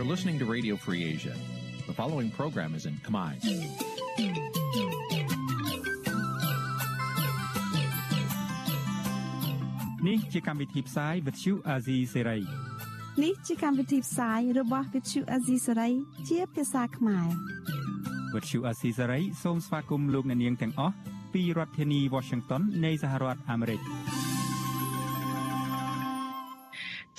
You're listening to Radio Free Asia. The following program is in Khmer. នេះជាកម្មវិធីផ្សាយ Vuthu Azizi Serai នេះជាកម្មវិធីផ្សាយរបស់ Vuthu Azizi Serai ជាភាសាខ្មែរ Vuthu Azizi Serai សូមស្វាគមន៍លោកអ្នកនាងទាំងអស់ពីរដ្ឋធានី Washington នៃសហរដ្ឋអាមេរិក។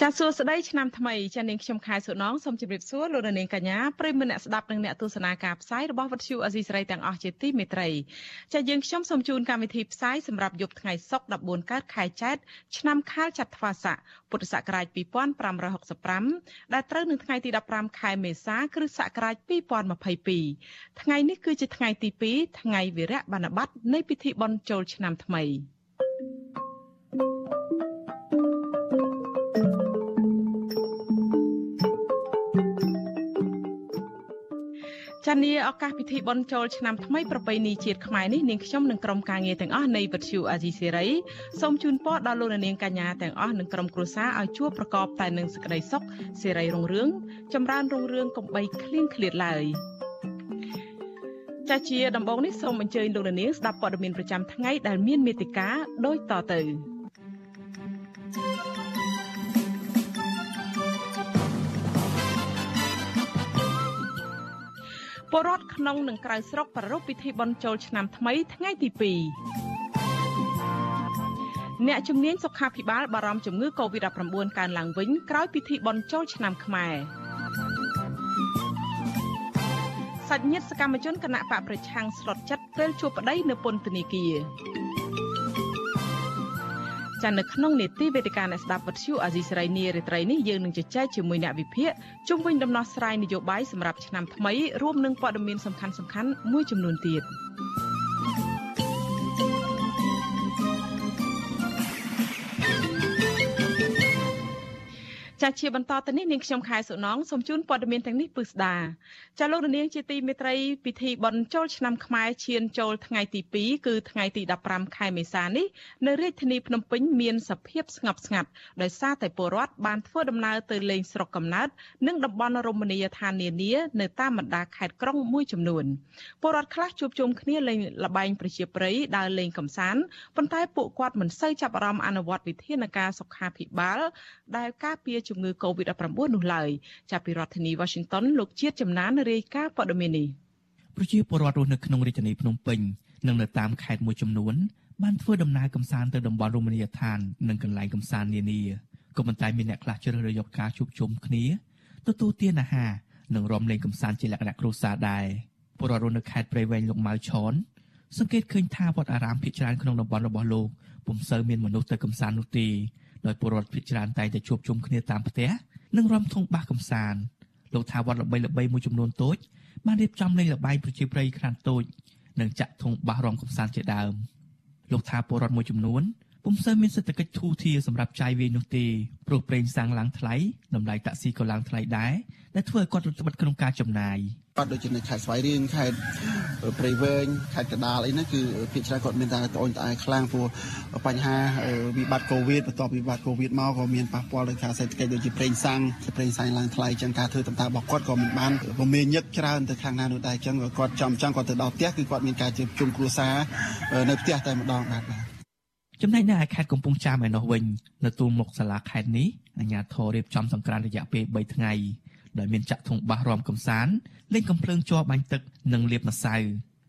ចាសួស្តីឆ្នាំថ្មីចានាងខ្ញុំខែសុណងសូមជម្រាបសួរលោកនាងកញ្ញាប្រិមមអ្នកស្ដាប់និងអ្នកទស្សនាការផ្សាយរបស់វិទ្យុអេស៊ីសរ៉ៃទាំងអស់ជាទីមេត្រីចាយើងខ្ញុំសូមជូនកម្មវិធីផ្សាយសម្រាប់យប់ថ្ងៃសុក្រ14កើតខែចែកឆ្នាំខាលចត្វាស័កពុទ្ធសករាជ2565ដែលត្រូវនឹងថ្ងៃទី15ខែមេសាគ្រិស្តសករាជ2022ថ្ងៃនេះគឺជាថ្ងៃទី2ថ្ងៃវិរៈប័ណ្ណបត្រនៃពិធីបុណ្យចូលឆ្នាំថ្មី។ ចានីឱកាសពិធីបុណ្យចូលឆ្នាំថ្មីប្រពៃណីជាតិខ្មែរនេះនាងខ្ញុំនិងក្រុមការងារទាំងអស់នៃវិទ្យុអាស៊ីសេរីសូមជូនពរដល់លោកនាងកញ្ញាទាំងអស់និងក្រុមគ្រួសារឲ្យជួបប្រកបតែនឹងសេចក្តីសុខសេរីរុងរឿងចម្រើនរុងរឿងកំបីគ្លៀងគ្លាតឡើយចាជាដំបូងនេះសូមអញ្ជើញលោកនាងស្ដាប់ព័ត៌មានប្រចាំថ្ងៃដែលមានមេតិការដូចតទៅ ពលរដ្ឋក្នុងនិងក្រៅស្រុកប្រារព្ធពិធីបុណ្យចូលឆ្នាំថ្មីថ្ងៃទី2អ្នកជំនាញសុខាភិបាលបារម្ភជំងឺ Covid-19 កើនឡើងវិញក្រោយពិធីបុណ្យចូលឆ្នាំខ្មែរសាច់ញាតិសកម្មជនគណៈបកប្រឆាំងស្លុតចិត្តពេលជួបប្តីនៅពន្ធនាគារ ចានៅក្នុងនេតិវេទិកាអ្នកស្ដាប់វិទ្យុអាស៊ីសេរីនារីត្រីនេះយើងនឹងជជែកជាមួយអ្នកវិភាគជុំវិញដំណោះស្រាយនយោបាយសម្រាប់ឆ្នាំថ្មីរួមនឹងព័ត៌មានសំខាន់ៗមួយចំនួនទៀត។ ចាជាបន្តទៅនេះនាងខ្ញុំខែសុណងសូមជូនព័ត៌មានទាំងនេះពិស្ដាចាលោកនាងជាទីមេត្រីពិធីបុណ្យចូលឆ្នាំខ្មែរឈានចូលថ្ងៃទី2គឺថ្ងៃទី15ខែមេសានេះនៅរាជធានីភ្នំពេញមានសភាពស្ងប់ស្ងាត់ដោយសារតែពលរដ្ឋបានធ្វើដំណើរទៅលេងស្រុកកំណើតនិងតំបន់រមណីយដ្ឋាននានានៅតាមបណ្ដាខេត្តក្រុងមួយចំនួនពលរដ្ឋខ្លះជួបជុំគ្នាលេងល្បែងប្រជាប្រិយដើរលេងកម្សាន្តប៉ុន្តែពួកគាត់មិនសូវចាប់អារម្មណ៍អនុវត្តវិធានការសុខាភិបាលដែលការពារជំងឺ Covid-19 នោះឡើយចាប់ពីរដ្ឋធានី Washington លោកជាតិចំណានរាយការណ៍ព័ត៌មាននេះប្រជាពលរដ្ឋរស់នៅក្នុងរាជធានីភ្នំពេញនិងនៅតាមខេត្តមួយចំនួនបានធ្វើដំណើរកម្សាន្តទៅតំបន់រមណីយដ្ឋាននិងកន្លែងកម្សាន្តនានាក៏ប៉ុន្តែមានអ្នកខ្លះជ្រើសរើសយកការជួបជុំគ្នាទទួលទានអាហារនិងរំលែងកម្សាន្តជាលក្ខណៈគ្រួសារដែរពលរដ្ឋរស់នៅខេត្តព្រៃវែងលោកម៉ៅឆនសង្កេតឃើញថាវត្តអារាមភាគច្រើនក្នុងតំបន់របស់លោកពុំសូវមានមនុស្សទៅកម្សាន្តនោះទេ ដោយពលរដ្ឋភាគច្រើនតែងតែជួបជុំគ្នាតាមផ្ទះនិងរាំធុងបាសកំសាន្តលោកថាវត្តល្បីល្បីមួយចំនួនតូចបានរៀបចំលេងល្បែងប្រជាប្រិយខ្នាតតូចនិងចាក់ធុងបាសរាំកំសាន្តជាដើមលោកថាពលរដ្ឋមួយចំនួន ពុំសូវមានសេដ្ឋកិច្ចធូរធារសម្រាប់ចាយវាយនោះទេព្រោះប្រេងសាំងឡើងថ្លៃតម្លៃតាក់ស៊ីក៏ឡើងថ្លៃដែរដែលធ្វើឲ្យគាត់រត់បិទក្នុងការចំណាយគាត់ដូចជានៅខេត្តស្វាយរៀងខេត្តព្រៃវែងខេត្តកដាលអីហ្នឹងគឺភាគច្រើនគាត់មានតែត្អូញត្អែខ្លាំងព្រោះបញ្ហាវិបត្តិកូវីដបន្ទាប់វិបត្តិកូវីដមកក៏មានប៉ះពាល់ដល់ការសេដ្ឋកិច្ចដូចជាប្រេងសាំងប្រេងសាំងឡើងថ្លៃចឹងការធ្វើតំតារបស់គាត់ក៏មិនបានពមៀញឹកច្រើនទៅខាងណានោះដែរចឹងគាត់ចំចង់គាត់ទៅដល់ផ្ទះគឺគាត់មានការជួបជុំគ្រួសារនៅផ្ទះតែម្ដងបាទបាទ ចំណែកនៅឯខេត្តកំពង់ចាមឯណោះវិញនៅទូមុខសាលាខេត្តនេះអាជ្ញាធររៀបចំសង្ក្រាន្តរយៈពេល3ថ្ងៃដោយមានចាក់ធុងបាសរំកំសាន្តលេងកំភ្លើងជ័របាញ់ទឹកនិងលាបម្សៅ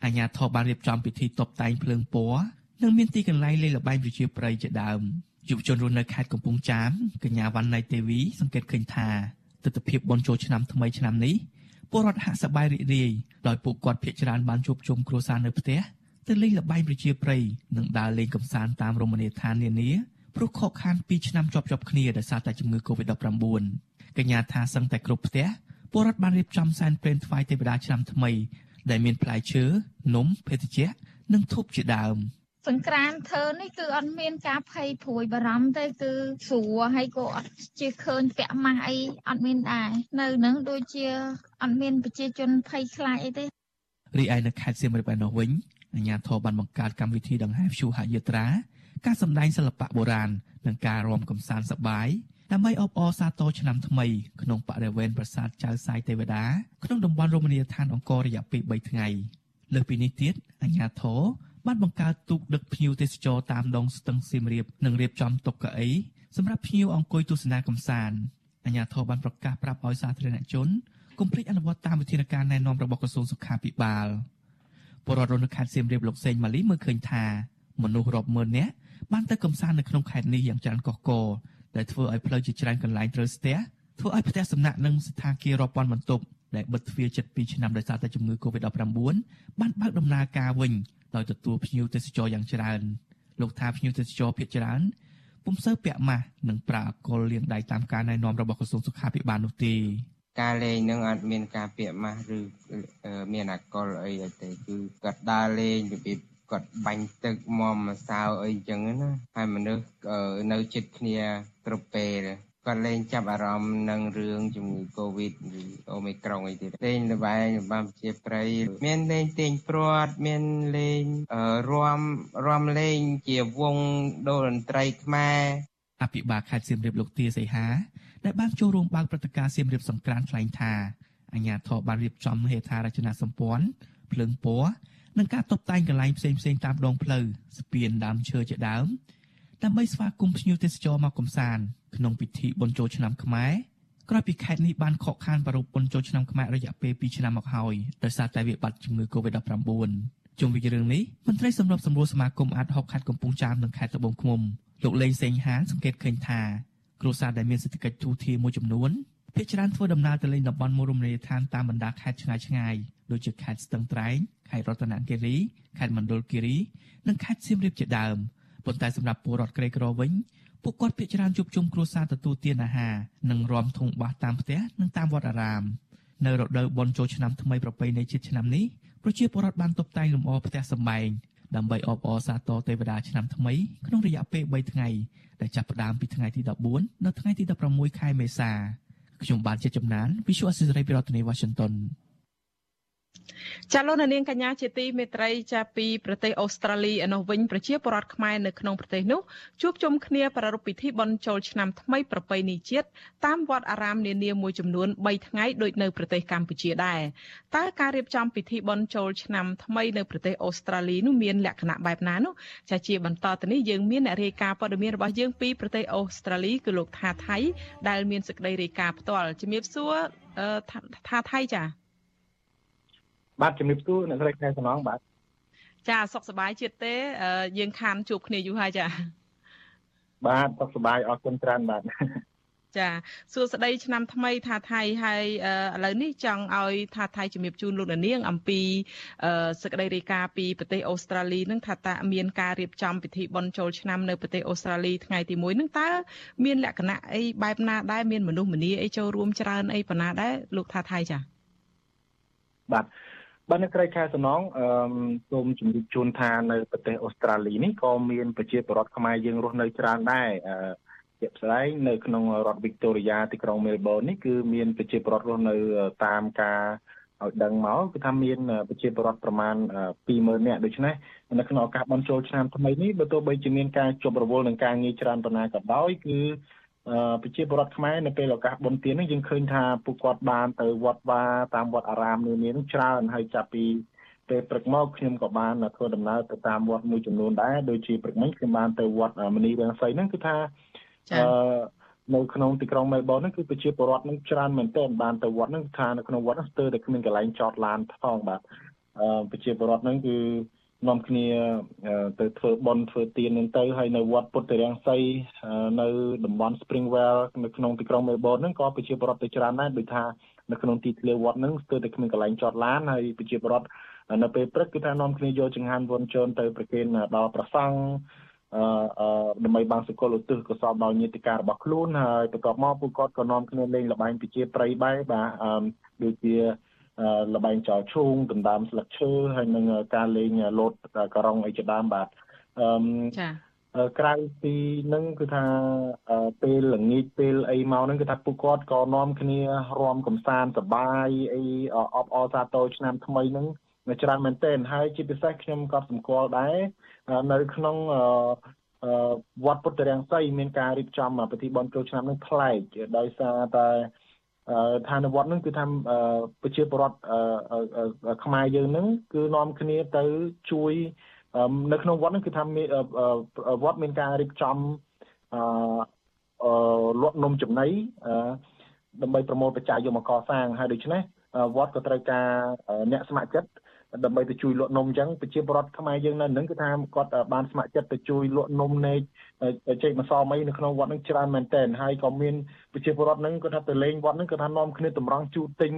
អាជ្ញាធរបានរៀបចំពិធីតុបតែងភ្លើងពណ៌និងមានទីកន្លែងលេងល្បែងប្រជាប្រិយជាដើមយុវជនរស់នៅខេត្តកំពង់ចាមកញ្ញាវណ្ណៃទេវីសង្កេតឃើញថាទស្សនវិជ្ជាបុណ្យចូលឆ្នាំថ្មីឆ្នាំនេះពលរដ្ឋហាក់សប្បាយរីករាយដោយពួកគាត់ភ័យច្រើនបានជួបជុំគ្រួសារនៅផ្ទះ ទៅលេងល្បែងប្រជាប្រិយនិងដើរលេងកម្សាន្តតាមរមណីយដ្ឋាននានាព្រោះខកខាន2ឆ្នាំជាប់ជាប់គ្នាដោយសារតែជំងឺ Covid-19 កញ្ញាថាសឹងតែគ្រប់ផ្ទះពលរដ្ឋបានរៀបចំសែនព្រេនថ្វាយទេវតាឆ្នាំថ្មី ដែលមានផ្លែឈើនំភេសជ្ជៈនិងធូបជាដើមសង្ក្រានធ្វើនេះគឺអត់មានការភ័យព្រួយបារម្ភទេគឺស្រួលហើយក៏អត់ជាឃើញពាក់ម៉ាស់អីអត់មានដែរនៅនឹងដូចជាអត់មានប្រជាជនភ័យខ្លាចអីទេរីឯនៅខេត្តសៀមរាបឯណោះវិញ អាជ្ញាធរបានបង្កើតកម្មវិធីដង្ហែព្យុហយាត្រា ការសម្ដែងសិល្បៈបុរាណនិងការរាំកម្សាន្តសប្បាយដើម្បីអបអរសាទរឆ្នាំថ្មីក្នុងបរិវេណប្រាសាទចៅសាយទេវតាក្នុងតំបន់រមណីយដ្ឋានអង្គររយៈពេល3ថ្ងៃលើសពីនេះទៀតអាជ្ញាធរបានបង្កើតទូកដឹកភ្ញៀវទេសចរតាមដងស្ទឹងសៀមរាបនិងរៀបចំតុកៅអីសម្រាប់ភ្ញៀវអង្គុយទស្សនាកម្សាន្តអាជ្ញាធរបានប្រកាសប្រាប់ឲ្យសាធារណជនកុំភ្លេចអនុវត្តតាមវិធានការណែនាំរបស់ក្រសួងសុខាភិបាល ពលរដ្ឋនៅខេត្តសៀមរាបលោកសេងម៉ាលីមើលឃើញថាមនុស្សរាប់ម៉ឺននាក់បានទៅកំសាន្តនៅក្នុងខេត្តនេះយ៉ាងច្រើនកុះករដែលធ្វើឲ្យផ្លូវជាច្រើនកន្លែងត្រូវស្ទះធ្វើឲ្យផ្ទះសំណាក់និងស្ថានភាពរាប់ពាន់បន្ទប់ដែលបិទទ្វារជិត2ឆ្នាំដោយសារតែជំងឺ Covid-19 បានបើកដំណើរការវិញដោយទទួលភ្ញៀវទេសចរយ៉ាងច្រើនលោកថាភ្ញៀវទេសចរភាគច្រើនពុំសូវពាក់ម៉ាស់និងប្រើអកុលលាងដៃតាមការណែនាំរបស់ក្រសួងសុខាភិបាលនោះទេ ការលេងនឹងអត់មានការពាក់ម៉ាស់ឬមានអកុលអីទេគឺគាត់ដើរលេងរបៀបគាត់បាញ់ទឹកមមម្សៅអីចឹងណាហើយមនុស្សនៅជិតគ្នាគ្រប់ពេលគាត់លេងចាប់អារម្មណ៍នឹងរឿងជំងឺ Covid ឬអូមីក្រុងអីទៀតលេងល្បែងបានជាប្រៃមានលេងទាញព្រាត់មានលេងរាំរាំលេងជាវងដូរតន្ត្រីខ្មែរអភិបាលខេត្តសៀមរាបលោកទាសីហា ដែលបានចូលរួមបើកព្រឹត្តិការណ៍សៀមរាបសង្ក្រាន្តថ្លែងថាអាជ្ញាធរបានរៀបចំហេដ្ឋារចនាសម្ព័ន្ធភ្លើងពណ៌និងការតុបតែងកន្លែងផ្សេងៗតាមដងផ្លូវស្ពានដើមឈើជាដើមដើម្បីស្វាគមន៍ភ្ញៀវទេសចរមកកំសាន្តក្នុងពិធីបុណ្យចូលឆ្នាំខ្មែរក្រោយពីខេត្តនេះបានខកខានប្រារព្ធបុណ្យចូលឆ្នាំខ្មែររយៈពេល2ឆ្នាំមកហើយដោយសារតែវិបត្តិជំងឺ Covid-19 ជុំវិញរឿងនេះមន្ត្រីសម្របសម្រួលសមាគមអាត60ខេត្តកំពង់ចាមនិងខេត្តត្បូងឃ្មុំលោកលេងសេងហានសង្កេតឃើញថា គ្រួសារដែលមានសេដ្ឋកិច្ចទូធាមួយចំនួនភាគច្រើនធ្វើដំណើរទៅលេងតំបន់មរមណីយដ្ឋានតាមបណ្ដាខេត្តឆ្ងាយឆ្ងាយដូចជាខេត្តស្ទឹងត្រែងខេត្តរតនគិរីខេត្តមណ្ឌលគិរីនិងខេត្តសៀមរាបជាដើមប៉ុន្តែសម្រាប់ពលរដ្ឋក្រីក្រវិញពួកគាត់ភាគច្រើនជួបជុំគ្រួសារទទួលទានអាហារនិងរាំធុងបាសតាមផ្ទះនិងតាមវត្តអារាមនៅរដូវបុណ្យចូលឆ្នាំថ្មីប្រពៃណីជាតិឆ្នាំនេះប្រជាពលរដ្ឋបានតុបតែងលម្អផ្ទះសម្បែង ដើម្បីអបអរសាទរទេវតាឆ្នាំថ្មីក្នុងរយៈពេល3ថ្ងៃដែលចាប់ផ្ដើមពីថ្ងៃទី14ដល់ថ្ងៃទី16ខែមេសាខ្ញុំបានជាចំណាន Visual Assisray ពីរដ្ឋធានី Washington ចាលោកនាងកញ្ញាជាទីមេត្រីចាពីប្រទេសអូស្ត្រាលីឯនោះវិញប្រជាពលរដ្ឋខ្មែរនៅក្នុងប្រទេសនោះជួបជុំគ្នាប្រារព្ធពិធីបុណ្យចូលឆ្នាំថ្មីប្រពៃណីជាតិតាមវត្តអារាមនានាមួយចំនួន3ថ្ងៃដូចនៅប្រទេសកម្ពុជាដែរតើការរៀបចំពិធីបុណ្យចូលឆ្នាំថ្មីនៅប្រទេសអូស្ត្រាលីនោះមានលក្ខណៈបែបណានោះចាជាបន្តទៅនេះយើងមានអ្នករាយការណ៍ព័ត៌មានរបស់យើងពីប្រទេសអូស្ត្រាលីគឺលោកថាថៃដែលមានសេចក្តីរាយការណ៍ផ្ទាល់ជំរាបសួរថាថៃចា បាទជំរាបសួរអ្នកស្រីខែសំណងបាទចាសុខសប្បាយជាតិទេ យើងខានជួបគ្នាយូរហើយចាបាទសុខសប្បាយអរគុណច្រើនបាទចាសួស្តីឆ្នាំថ្មីថាថៃហើយឥឡូវនេះចង់ឲ្យថាថៃជំរាបជូនលោកនាង អំពីសេចក្តីរាយការណ៍ពីប្រទេសអូស្ត្រាលីនឹងថាតើមានការរៀបចំពិធីបុណ្យចូលឆ្នាំនៅប្រទេសអូស្ត្រាលីថ្ងៃទី1នឹងតើមានលក្ខណៈអីបែបណាដែរមានមនុស្សម្នាអីចូលរួមច្រើនអីប៉ុណ្ណាដែរលោកថាថៃចាបាទ បាទអ្នកស្រីខែសំណងអឺសូមជម្រាបជូនថានៅប្រទេសអូស្ត្រាលីនេះក៏មានប្រជាពលរដ្ឋខ្មែរយើងរស់នៅច្រើនដែរអឺជាក់ស្ដែងនៅក្នុងរដ្ឋវីកតូរីយ៉ាទីក្រុងមែលប៊ននេះគឺមានប្រជាពលរដ្ឋរស់នៅតាមការឲ្យដឹងមកគឺថាមានប្រជាពលរដ្ឋប្រមាណ20000នាក់ដូច្នេះនៅក្នុងឱកាសបុណ្យចូលឆ្នាំថ្មីនេះបើទោះបីជាមានការជប់រវល់នឹងការងារច្រើនប៉ុណ្ណាក៏ដោយគឺ ប្រជាពលរដ្ឋខ្មែរនៅពេលឱកាសបុណ្យទាននេះយើងឃើញថាពួកគាត់បានទៅវត្តវាតាមវត្តអារាមនានានឹងច្រើនហើយចាប់ពីពេលព្រឹកមកខ្ញុំក៏បានធ្វើដំណើរទៅតាមវត្តមួយចំនួនដែរដូចជាព្រឹកមិញខ្ញុំបានទៅវត្តមនីរាំងសីហ្នឹងគឺថាអឺនៅក្នុងទីក្រុងមែលប៊នហ្នឹងគឺប្រជាពលរដ្ឋនឹងច្រើនមែនទែនបានទៅវត្តហ្នឹងថានៅក្នុងវត្តហ្នឹងស្ទើរតែគ្មានកន្លែងចតឡានផងបាទអឺប្រជាពលរដ្ឋហ្នឹងគឺ នាំគ្នាទៅធ្វើបន់ធ្វើទាននឹងទៅហើយនៅវត្តពុទ្ធរាំងសីនៅតំបន់ Springwell នៅក្នុងទីក្រុង Melbourne ហ្នឹងក៏ប្រជាពលរដ្ឋទៅច្រើនដែរដូចថានៅក្នុងទីធ្លាវត្តហ្នឹងស្ទើរតែគ្មានកន្លែងចតឡានហើយប្រជាពលរដ្ឋនៅពេលព្រឹកគឺថានាំគ្នាយកចង្ហាន់វន់ជូនទៅប្រគេនដល់ព្រះសង្ឃអឺដើម្បីបានសុគលឧទ្ទិសកុសលដល់ញាតិការរបស់ខ្លួនហើយបន្ទាប់មកពួកគាត់ក៏នាំគ្នាលេងល្បែងប្រជាប្រិយបែបបាទដូចជា លបែងចោលឈូងដណ្ដើមស្លឹកឈើហើយនឹងការលេងលោតការ៉ុងអីជាដើមបាទអឺចាក្រៅពីនឹងគឺថាពេលល្ងាចពេលអីមកហ្នឹងគឺថាពួកគាត់ក៏នាំគ្នារំកំសាន្តសបាយអីអបអរសាទរឆ្នាំថ្មីហ្នឹងច្រើនមែនទែនហើយជាពិសេសខ្ញុំក៏សម្គាល់ដែរនៅក្នុងវត្តពុទ្ធរាំងសីមានការរៀបចំពិធីបុណ្យចូលឆ្នាំនឹងប្លែកដោយសារតែ ឋានវត្តនឹងគឺថាប្រជាពលរដ្ឋខ្មែរយើងនឹងគឺនាំគ្នាទៅជួយនៅក្នុងវត្តនឹងគឺថាវត្តមានការរៀបចំអឺលក់នំចំណីដើម្បីប្រមូលបច្ច័យយកមកកសាងហើយដូច្នេះវត្តក៏ត្រូវការអ្នកស្ម័គ្រចិត្ត ដើម្បីទៅជួយលក់នំអញ្ចឹងប្រជាពលរដ្ឋខ្មែរយើងនៅនឹងគឺថាគាត់បានស្ម័គ្រចិត្តទៅជួយលក់នំនេកចេកម្សៅមីនៅក្នុងវត្តនឹងច្រើនមែនទែនហើយក៏មានប្រជាពលរដ្ឋនឹងគាត់ថាទៅលេងវត្តនឹងគាត់ថានាំគ្នាតម្រង់ជូតទិញ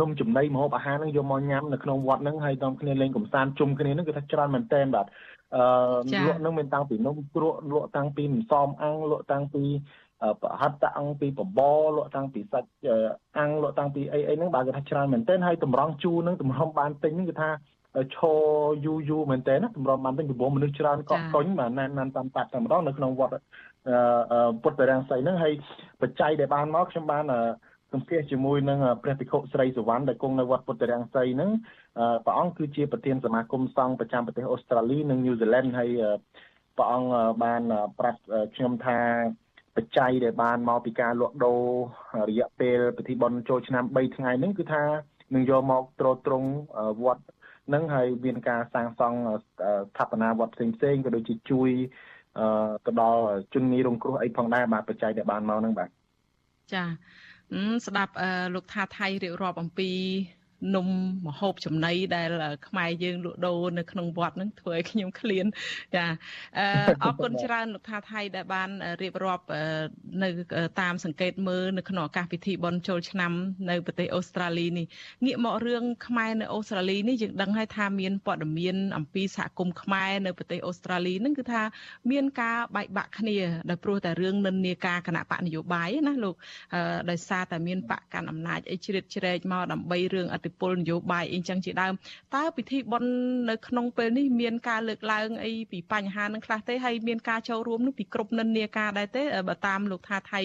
នំចំណីម្ហូបអាហារនឹងយកមកញ៉ាំនៅក្នុងវត្តនឹងហើយនាំគ្នាលេងកំសាន្តជុំគ្នានឹងគឺថាច្រើនមែនទែនបាទអឺលក់នឹងមានតាំងពីនំគ្រក់លក់តាំងពីម្សៅអាំងលក់តាំងពី ប្រហិតតាំងពីបបរលក់តាំងពីសាច់អាំងលក់តាំងពីអីអីហ្នឹងបើគេថាច្រើនមែនទែនហើយតម្រង់ជូរហ្នឹងតម្រង់បានទិញហ្នឹងគឺថាឈរយូរយូរមែនតើណាតម្រុំបានពេញពីមនុស្សច្រើនកក់កុញបាទណានណានតាមតាត់តែម្ដងនៅក្នុងវត្តពុទ្ធរាំងសីហ្នឹងហើយបច្ច័យដែលបានមកខ្ញុំបានសម្ភាសជាមួយនឹងព្រះភិក្ខុស្រីសវណ្ណដែលគង់នៅវត្តពុទ្ធរាំងសីហ្នឹងព្រះអង្គគឺជាប្រធានសមាគមសង្ឃប្រចាំប្រទេសអូស្ត្រាលីនិងញូហ្សេឡង់ហើយព្រះអង្គបានប្រាប់ខ្ញុំថា បច្ច័យដែលបានមកពីការលក់ដូររយៈពេលពិធីបុណ្យចូលឆ្នាំ3ថ្ងៃហ្នឹងគឺថានឹងយកមកត្រួតត្រងវត្តនឹងហើយមានការសាងសង់ស្ថាបនាវត្តផ្សេងផ្សេងក៏ដូចជាជួយទៅដល់ជនងាយរងគ្រោះអីផងដែរបាទបច្ច័យដែលបានមកហ្នឹងបាទចាស្ដាប់លោកថាថៃរៀបរាប់អំពី នំមហូបចំណីដែល ខ្មែរយើងលក់ដូរនៅក្នុងវត្តហ្នឹងធ្វើឲ្យខ្ញុំឃ្លានចាអរគុណច្រើនលោកថាថៃដែលបានរៀបរាប់នៅតាមសង្កេតមើលនៅក្នុងឱកាសពិធីបុណ្យចូលឆ្នាំនៅប្រទេសអូស្ត្រាលីនេះងាកមករឿងខ្មែរនៅអូស្ត្រាលីនេះយើងដឹងហើយថាមានព័ត៌មានអំពីសហគមន៍ខ្មែរនៅប្រទេសអូស្ត្រាលីហ្នឹងគឺថាមានការបែកបាក់គ្នាដោយព្រោះតែរឿងនិន្នាការគណៈបកនយោបាយណាលោកដោយសារតែមានបកកាន់អំណាចអីជ្រៀតជ្រែកមកដើម្បីរឿងអធិពលនយោបាយអីចឹងជាដើមតើពិធីបុណ្យនៅក្នុងពេលនេះមានការលើកឡើងអីពីបញ្ហានឹងខ្លះទេហើយមានការចូលរួមនឹងពីគ្រប់និន្នាការដែរទេបើតាមលោកថាថៃ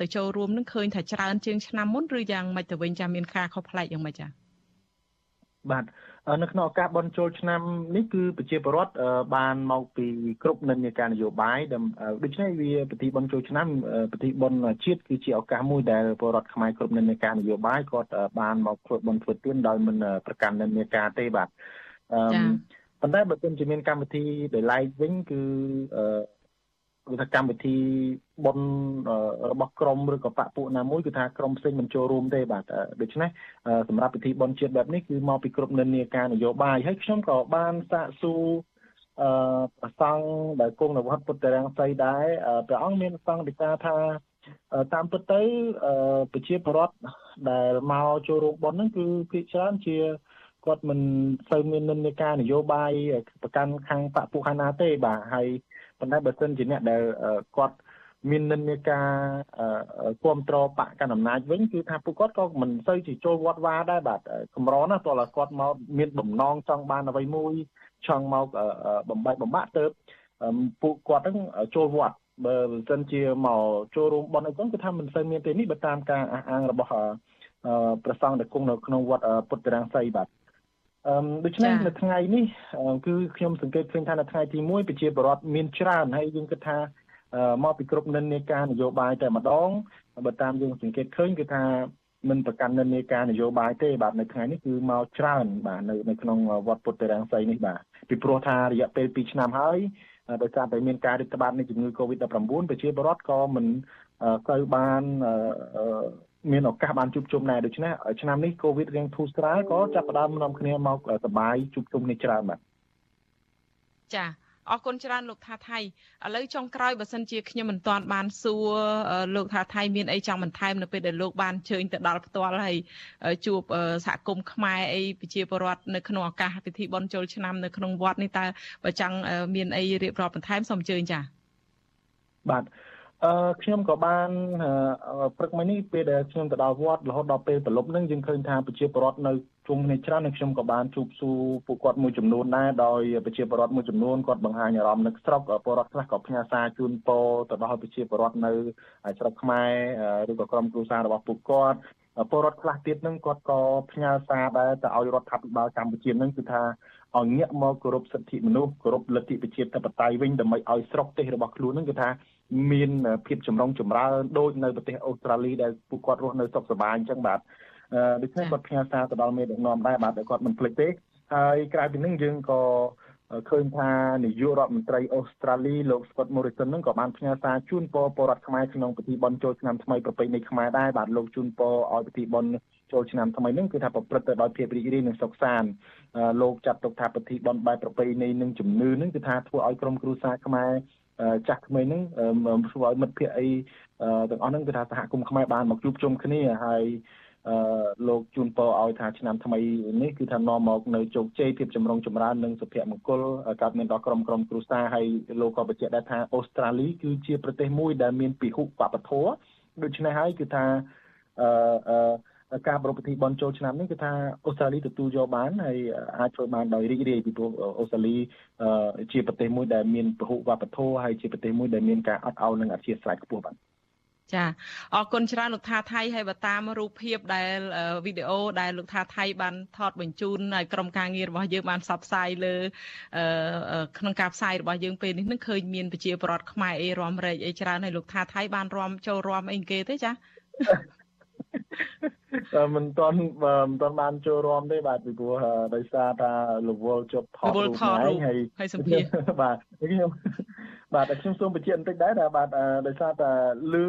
ទៅចូលរួមនឹងឃើញថាច្រើនជាងឆ្នាំមុនឬយ៉ាងម៉េចទៅវិញចាមានការខុសប្លែកយ៉ាងម៉េចចាបាទ នៅក្នុងឱកាសបុណ្យចូលឆ្នាំនេះគឺប្រជាពលរដ្ឋបានមកពីគ្រប់និន្នាការនយោបាយដូច្នេះវាពិធីបុណ្យចូលឆ្នាំពិធីបុណ្យជាតិគឺជាឱកាសមួយដែលពលរដ្ឋខ្មែរគ្រប់និន្នាការនយោបាយគាត់បានមកធ្វើបុណ្យធ្វើទានដោយមិនប្រកាន់និន្នាការទេបាទអឺប៉ុន្តែបើទោះជាមានកម្មវិធីដែល live វិញគឺ គឺថាកម្មវិធីបុណ្យរបស់ក្រមឬក៏បពពួកណាមួយគឺថាក្រមផ្សេងមិនចូលរួមទេបាទដូច្នេះសម្រាប់ពិធីបុណ្យជាតិបែបនេះគឺមកពីគ្រប់និន្នាការនយោបាយហើយខ្ញុំក៏បានសាកសួរអឺប្រសង់ដែលគង់នៅវត្តពុទ្ធរាំងសីដែរព្រះអង្គមានសង្កេតថាតាមពិតទៅប្រជាពលរដ្ឋដែលមកចូលរួមបុណ្យហ្នឹងគឺភាគច្រើនជាគាត់មិនសូវមាននិន្នាការនយោបាយប្រកាន់ខាងបពពួកខាងណាទេបាទហើយ ប៉ុន្តែបើសិនជាអ្នកដែលគាត់មាននិន្នាការគ្រប់គ្រងបកកណ្ដាលអំណាចវិញគឺថាពួកគាត់ក៏មិនសូវជាចូលវត្តវាដែរបាទកម្រណាតើគាត់មកមានបំណងចង់បានអ្វីមួយចង់មកបំបែកបំបាក់ទៅពួកគាត់ហ្នឹងចូលវត្តបើមិនសិនជាមកចូលរួមបន់អីចឹងគឺថាមិនសូវមានទេនេះបើតាមការអះអាងរបស់ប្រសង់ដែលគង់នៅក្នុងវត្តពុទ្ធរាំងសីបាទ អឺដូច្នេះនៅថ្ងៃនេះគឺខ្ញុំសង្កេតឃើញថានៅថ្ងៃទី1ប្រជាពលរដ្ឋមានច្រើនហើយយើងគិតថាមកពីគ្រប់និន្នាការនយោបាយតែម្ដងបើតាមយើងសង្កេតឃើញគឺថាមិនប្រកាន់និន្នាការនយោបាយទេបាទនៅថ្ងៃនេះគឺមកច្រើនបាទនៅនៅក្នុងវត្តពុទ្ធរាំងសីនេះបាទពីព្រោះថារយៈពេល2ឆ្នាំហើយដោយសារតែមានការរីករាលដាលនៃជំងឺ Covid-19 ប្រជាពលរដ្ឋក៏មិនទៅបាន មានឱកាសបានជួបជុំដែរដូច្នេះឆ្នាំនេះកូវីដរៀងធូរស្រាលក៏ចាប់ផ្ដើមនាំគ្នាមកសបាយជួបជុំនេះច្រើនបាទចាអរគុណច្រើនលោកថាថៃឥឡូវចុងក្រោយបើសិនជាខ្ញុំមិនទាន់បានសួរលោកថាថៃមានអីចង់បន្ថែមនៅពេលដែលលោកបានជើញទៅដល់ផ្ទាល់ហើយជួបសហគមន៍ខ្មែរអីប្រជាពលរដ្ឋនៅក្នុងឱកាសពិធីបុណ្យចូលឆ្នាំនៅក្នុងវត្តនេះតើបើចង់មានអីរៀបរាប់បន្ថែមសូមអញ្ជើញចា៎បាទ អឺខ្ញុំក៏បានព្រឹកមិញនេះពេលដែលខ្ញុំទៅដល់វត្តរហូតដល់ពេលប្រឡប់នឹងយើងឃើញថាប្រជាពលរដ្ឋនៅជុំគ្នាច្រើនហើយខ្ញុំក៏បានជួបសួរពួកគាត់មួយចំនួនដែរដោយប្រជាពលរដ្ឋមួយចំនួនគាត់បង្ហាញអារម្មណ៍នឹកស្រុកពលរដ្ឋខ្លះក៏ផ្ញើសារជូនពរទៅដល់ប្រជាពលរដ្ឋនៅស្រុកខ្មែរឬក៏ក្រុមគ្រួសាររបស់ពួកគាត់ពលរដ្ឋខ្លះទៀតនឹងគាត់ក៏ផ្ញើសារដែរទៅឲ្យរដ្ឋាភិបាលកម្ពុជានឹងគឺថាឲ្យងាកមកគោរពសិទ្ធិមនុស្សគោរពលទ្ធិប្រជាធិបតេយ្យវិញដើម្បីឲ្យស្រុកទេសរបស់ខ្លួននឹងគឺថា មានភាពចម្រុងចម្រើនដូចនៅប្រទេសអូស្ត្រាលីដែលពួកគាត់រស់នៅសុខសប្បាយអញ្ចឹងបាទដូច្នេះគាត់ផ្ញើសារទៅដល់មេដឹកនាំដែរបាទគាត់មិនភ្លេចទេហើយក្រៅពីនេះយើងក៏ឃើញថានាយករដ្ឋមន្ត្រីអូស្ត្រាលីលោក Scott Morrison នឹងក៏បានផ្ញើសារជូនពរពលរដ្ឋខ្មែរក្នុងពិធីបុណ្យចូលឆ្នាំថ្មីប្រពៃណីខ្មែរដែរបាទលោកជូនពរឲ្យពិធីបុណ្យចូលឆ្នាំថ្មីនេះគឺថាប្រព្រឹត្តទៅដោយភាពរីករាយនិងសុខសាន្តលោកចាត់ទុកថាពិធីបុណ្យបែបប្រពៃណីនិងជំនឿនឹងគឺថាធ្វើឲ្យក្រុមគ្រួសារខ្មែរ ចាស់ក្មេងហ្នឹងធ្វើឲ្យមិត្តភ័ក្តិអីទាំងអស់ហ្នឹងគឺថាសហគមន៍ខ្មែរបានមកជួបជុំគ្នាហើយអឺលោកជូនពរឲ្យថាឆ្នាំថ្មីនេះគឺថានាំមកនៅជោគជ័យភាពចម្រុងចម្រើននិងសុភមង្គលកើតមានដល់ក្រុមក្រុមគ្រួសារហើយលោកក៏បញ្ជាក់ដែរថាអូស្ត្រាលីគឺជាប្រទេសមួយដែលមានពិហុវប្បធម៌ដូច្នេះហើយគឺថាអឺ ការប្រពៃពិធីបន់ចូលឆ្នាំនេះគឺថាអូស្ត្រាលីទទួលយកបានហើយអាចធ្វើបានដោយរីករាយពីព្រោះអូស្ត្រាលីជាប្រទេសមួយដែលមានពហុវប្បធម៌ហើយជាប្រទេសមួយដែលមានការអត់ឱននិងអធិស្ឋានខ្ពស់បាទចាអរគុណច្រើនលោកថាថៃហើយបើតាមរូបភាពដែលវីដេអូដែលលោកថាថៃបានថតបញ្ជូនឲ្យក្រុមការងាររបស់យើងបានផ្សព្វផ្សាយលើក្នុងការផ្សាយរបស់យើងពេលនេះនឹងឃើញមានប្រជាពលរដ្ឋខ្មែរអីរំរែកអីច្រើនហើយលោកថាថៃបានរំចូលរំអីគេទេចា មិនទាន់មិនទាន់បានចូលរួមទេបាទពីព្រោះដោយសារថាលវលជប់ថតរូបហើយហើយសម្ភារបាទខ្ញុំបាទខ្ញុំសូមបញ្ជាក់បន្តិចដែរថាបាទដោយសារតែលឺ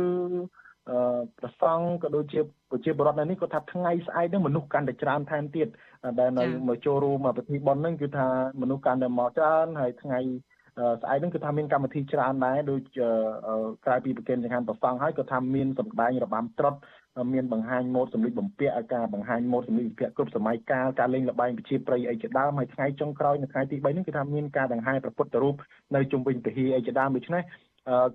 ប្រសង់ក៏ដូចជាប្រជាពលរដ្ឋនៅនេះគាត់ថាថ្ងៃស្អែកនេះមនុស្សកាន់តែច្រើនថែមទៀតដែលនៅមកចូលរួមពិធីបុណ្យហ្នឹងគឺថាមនុស្សកាន់តែមកច្រើនហើយថ្ងៃ ស្អែកហ្នឹងគឺថាមានកម្មវិធីច្រើនដែរដូចក្រៅពីប្រគិនចង្ហាន់ប្រសង់ហើយក៏ថាមានសម្ដែងរបាំត្រុដិមានបង្ហាញម៉ូដសម្លៀកបំពាក់ការបង្ហាញម៉ូដសម្លៀកបំពាក់គ្រប់សម័យកាលការលេងល្បែងប្រជាប្រិយអីជាដើមហើយថ្ងៃចុងក្រោយនៅថ្ងៃទី3នេះគឺថាមានការដង្ហែព្រះពុទ្ធរូបនៅជុំវិញពហិអីជាដើមដូច្នេះ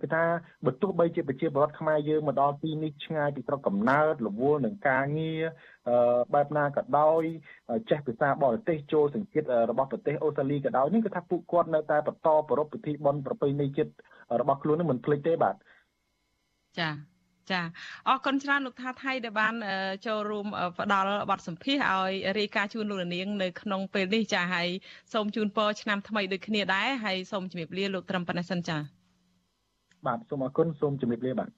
គឺថាបើទោះបីជាប្រជាពលរដ្ឋខ្មែរយើងមកដល់ទីនេះឆ្ងាយពីស្រុកកំណើតរវល់នឹងការងារបែបណាក៏ដោយចេះភាសាបរទេសចូលសង្កេតរបស់ប្រទេសអូស្ត្រាលីក៏ដោយនេះគឺថាពួកគាត់នៅតែបន្តប្រពៃពិធីបុណ្យប្រពៃណីជាតិរបស់ខ្លួននឹងមិនភ្លេចទេបាទចា៎ចាអរគុណច្រើនលោកថាថៃដែលបានចូលរួមផ្ដល់បទសម្ភាសឲ្យរាយការណ៍ជូនលោកនាងនៅក្នុងពេលនេះចាហើយសូមជូនពរឆ្នាំថ្មីដូចគ្នាដែរហើយសូមជម្រាបលាលោកត្រឹមប៉ុណ្ណេះសិនចា បាទសូមអរគុណសូមជម្រាបលាបាទ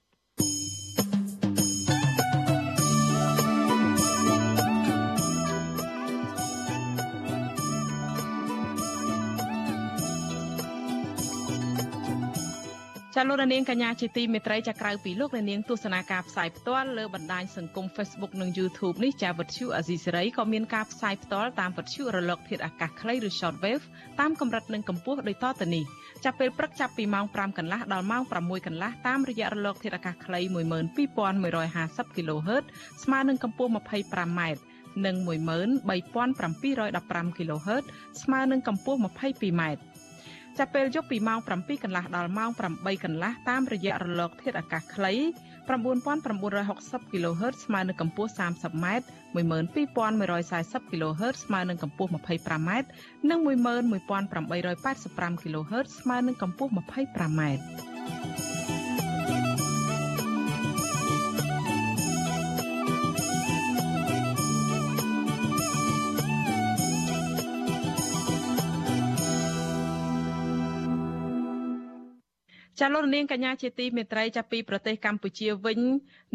ចាលោកនាងកញ្ញាជាទីមេត្រីចាក្រៅពីលោកនាងទស្សនាការផ្សាយផ្ទាល់លើបណ្ដាញសង្គម Facebook និង YouTube នេះចាវិទ្យុអាស៊ីសេរីក៏មានការផ្សាយផ្ទាល់តាមវិទ្យុរលក ធាតុអាកាសខ្លីឬ Shortwave តាមកម្រិតនិងកម្ពស់ដូចតទៅនេះ ចាប់ពេលព្រឹកចាប់ពីម៉ោង5កន្លះដល់ម៉ោង6កន្លះតាមរយៈរលកធាតុអាកាសខ្លី12150 kHz ស្មើនឹងកម្ពស់ 25m និង13715 kHz ស្មើនឹងកម្ពស់ 22m ចាប់ពេលយប់ពីម៉ោង7កន្លះដល់ម៉ោង8កន្លះតាមរយៈរលកធាតុអាកាសខ្លី 9960 kHz ស្មើនឹងកម្ពស់ 30m 12140 kHz ស្មើនឹងកម្ពស់ 25m និង11885 kHz ស្មើនឹងកម្ពស់ 25m ចាលោកនាងកញ្ញាជាទីមេត្រីចាប់ពីប្រទេសកម្ពុជាវិញ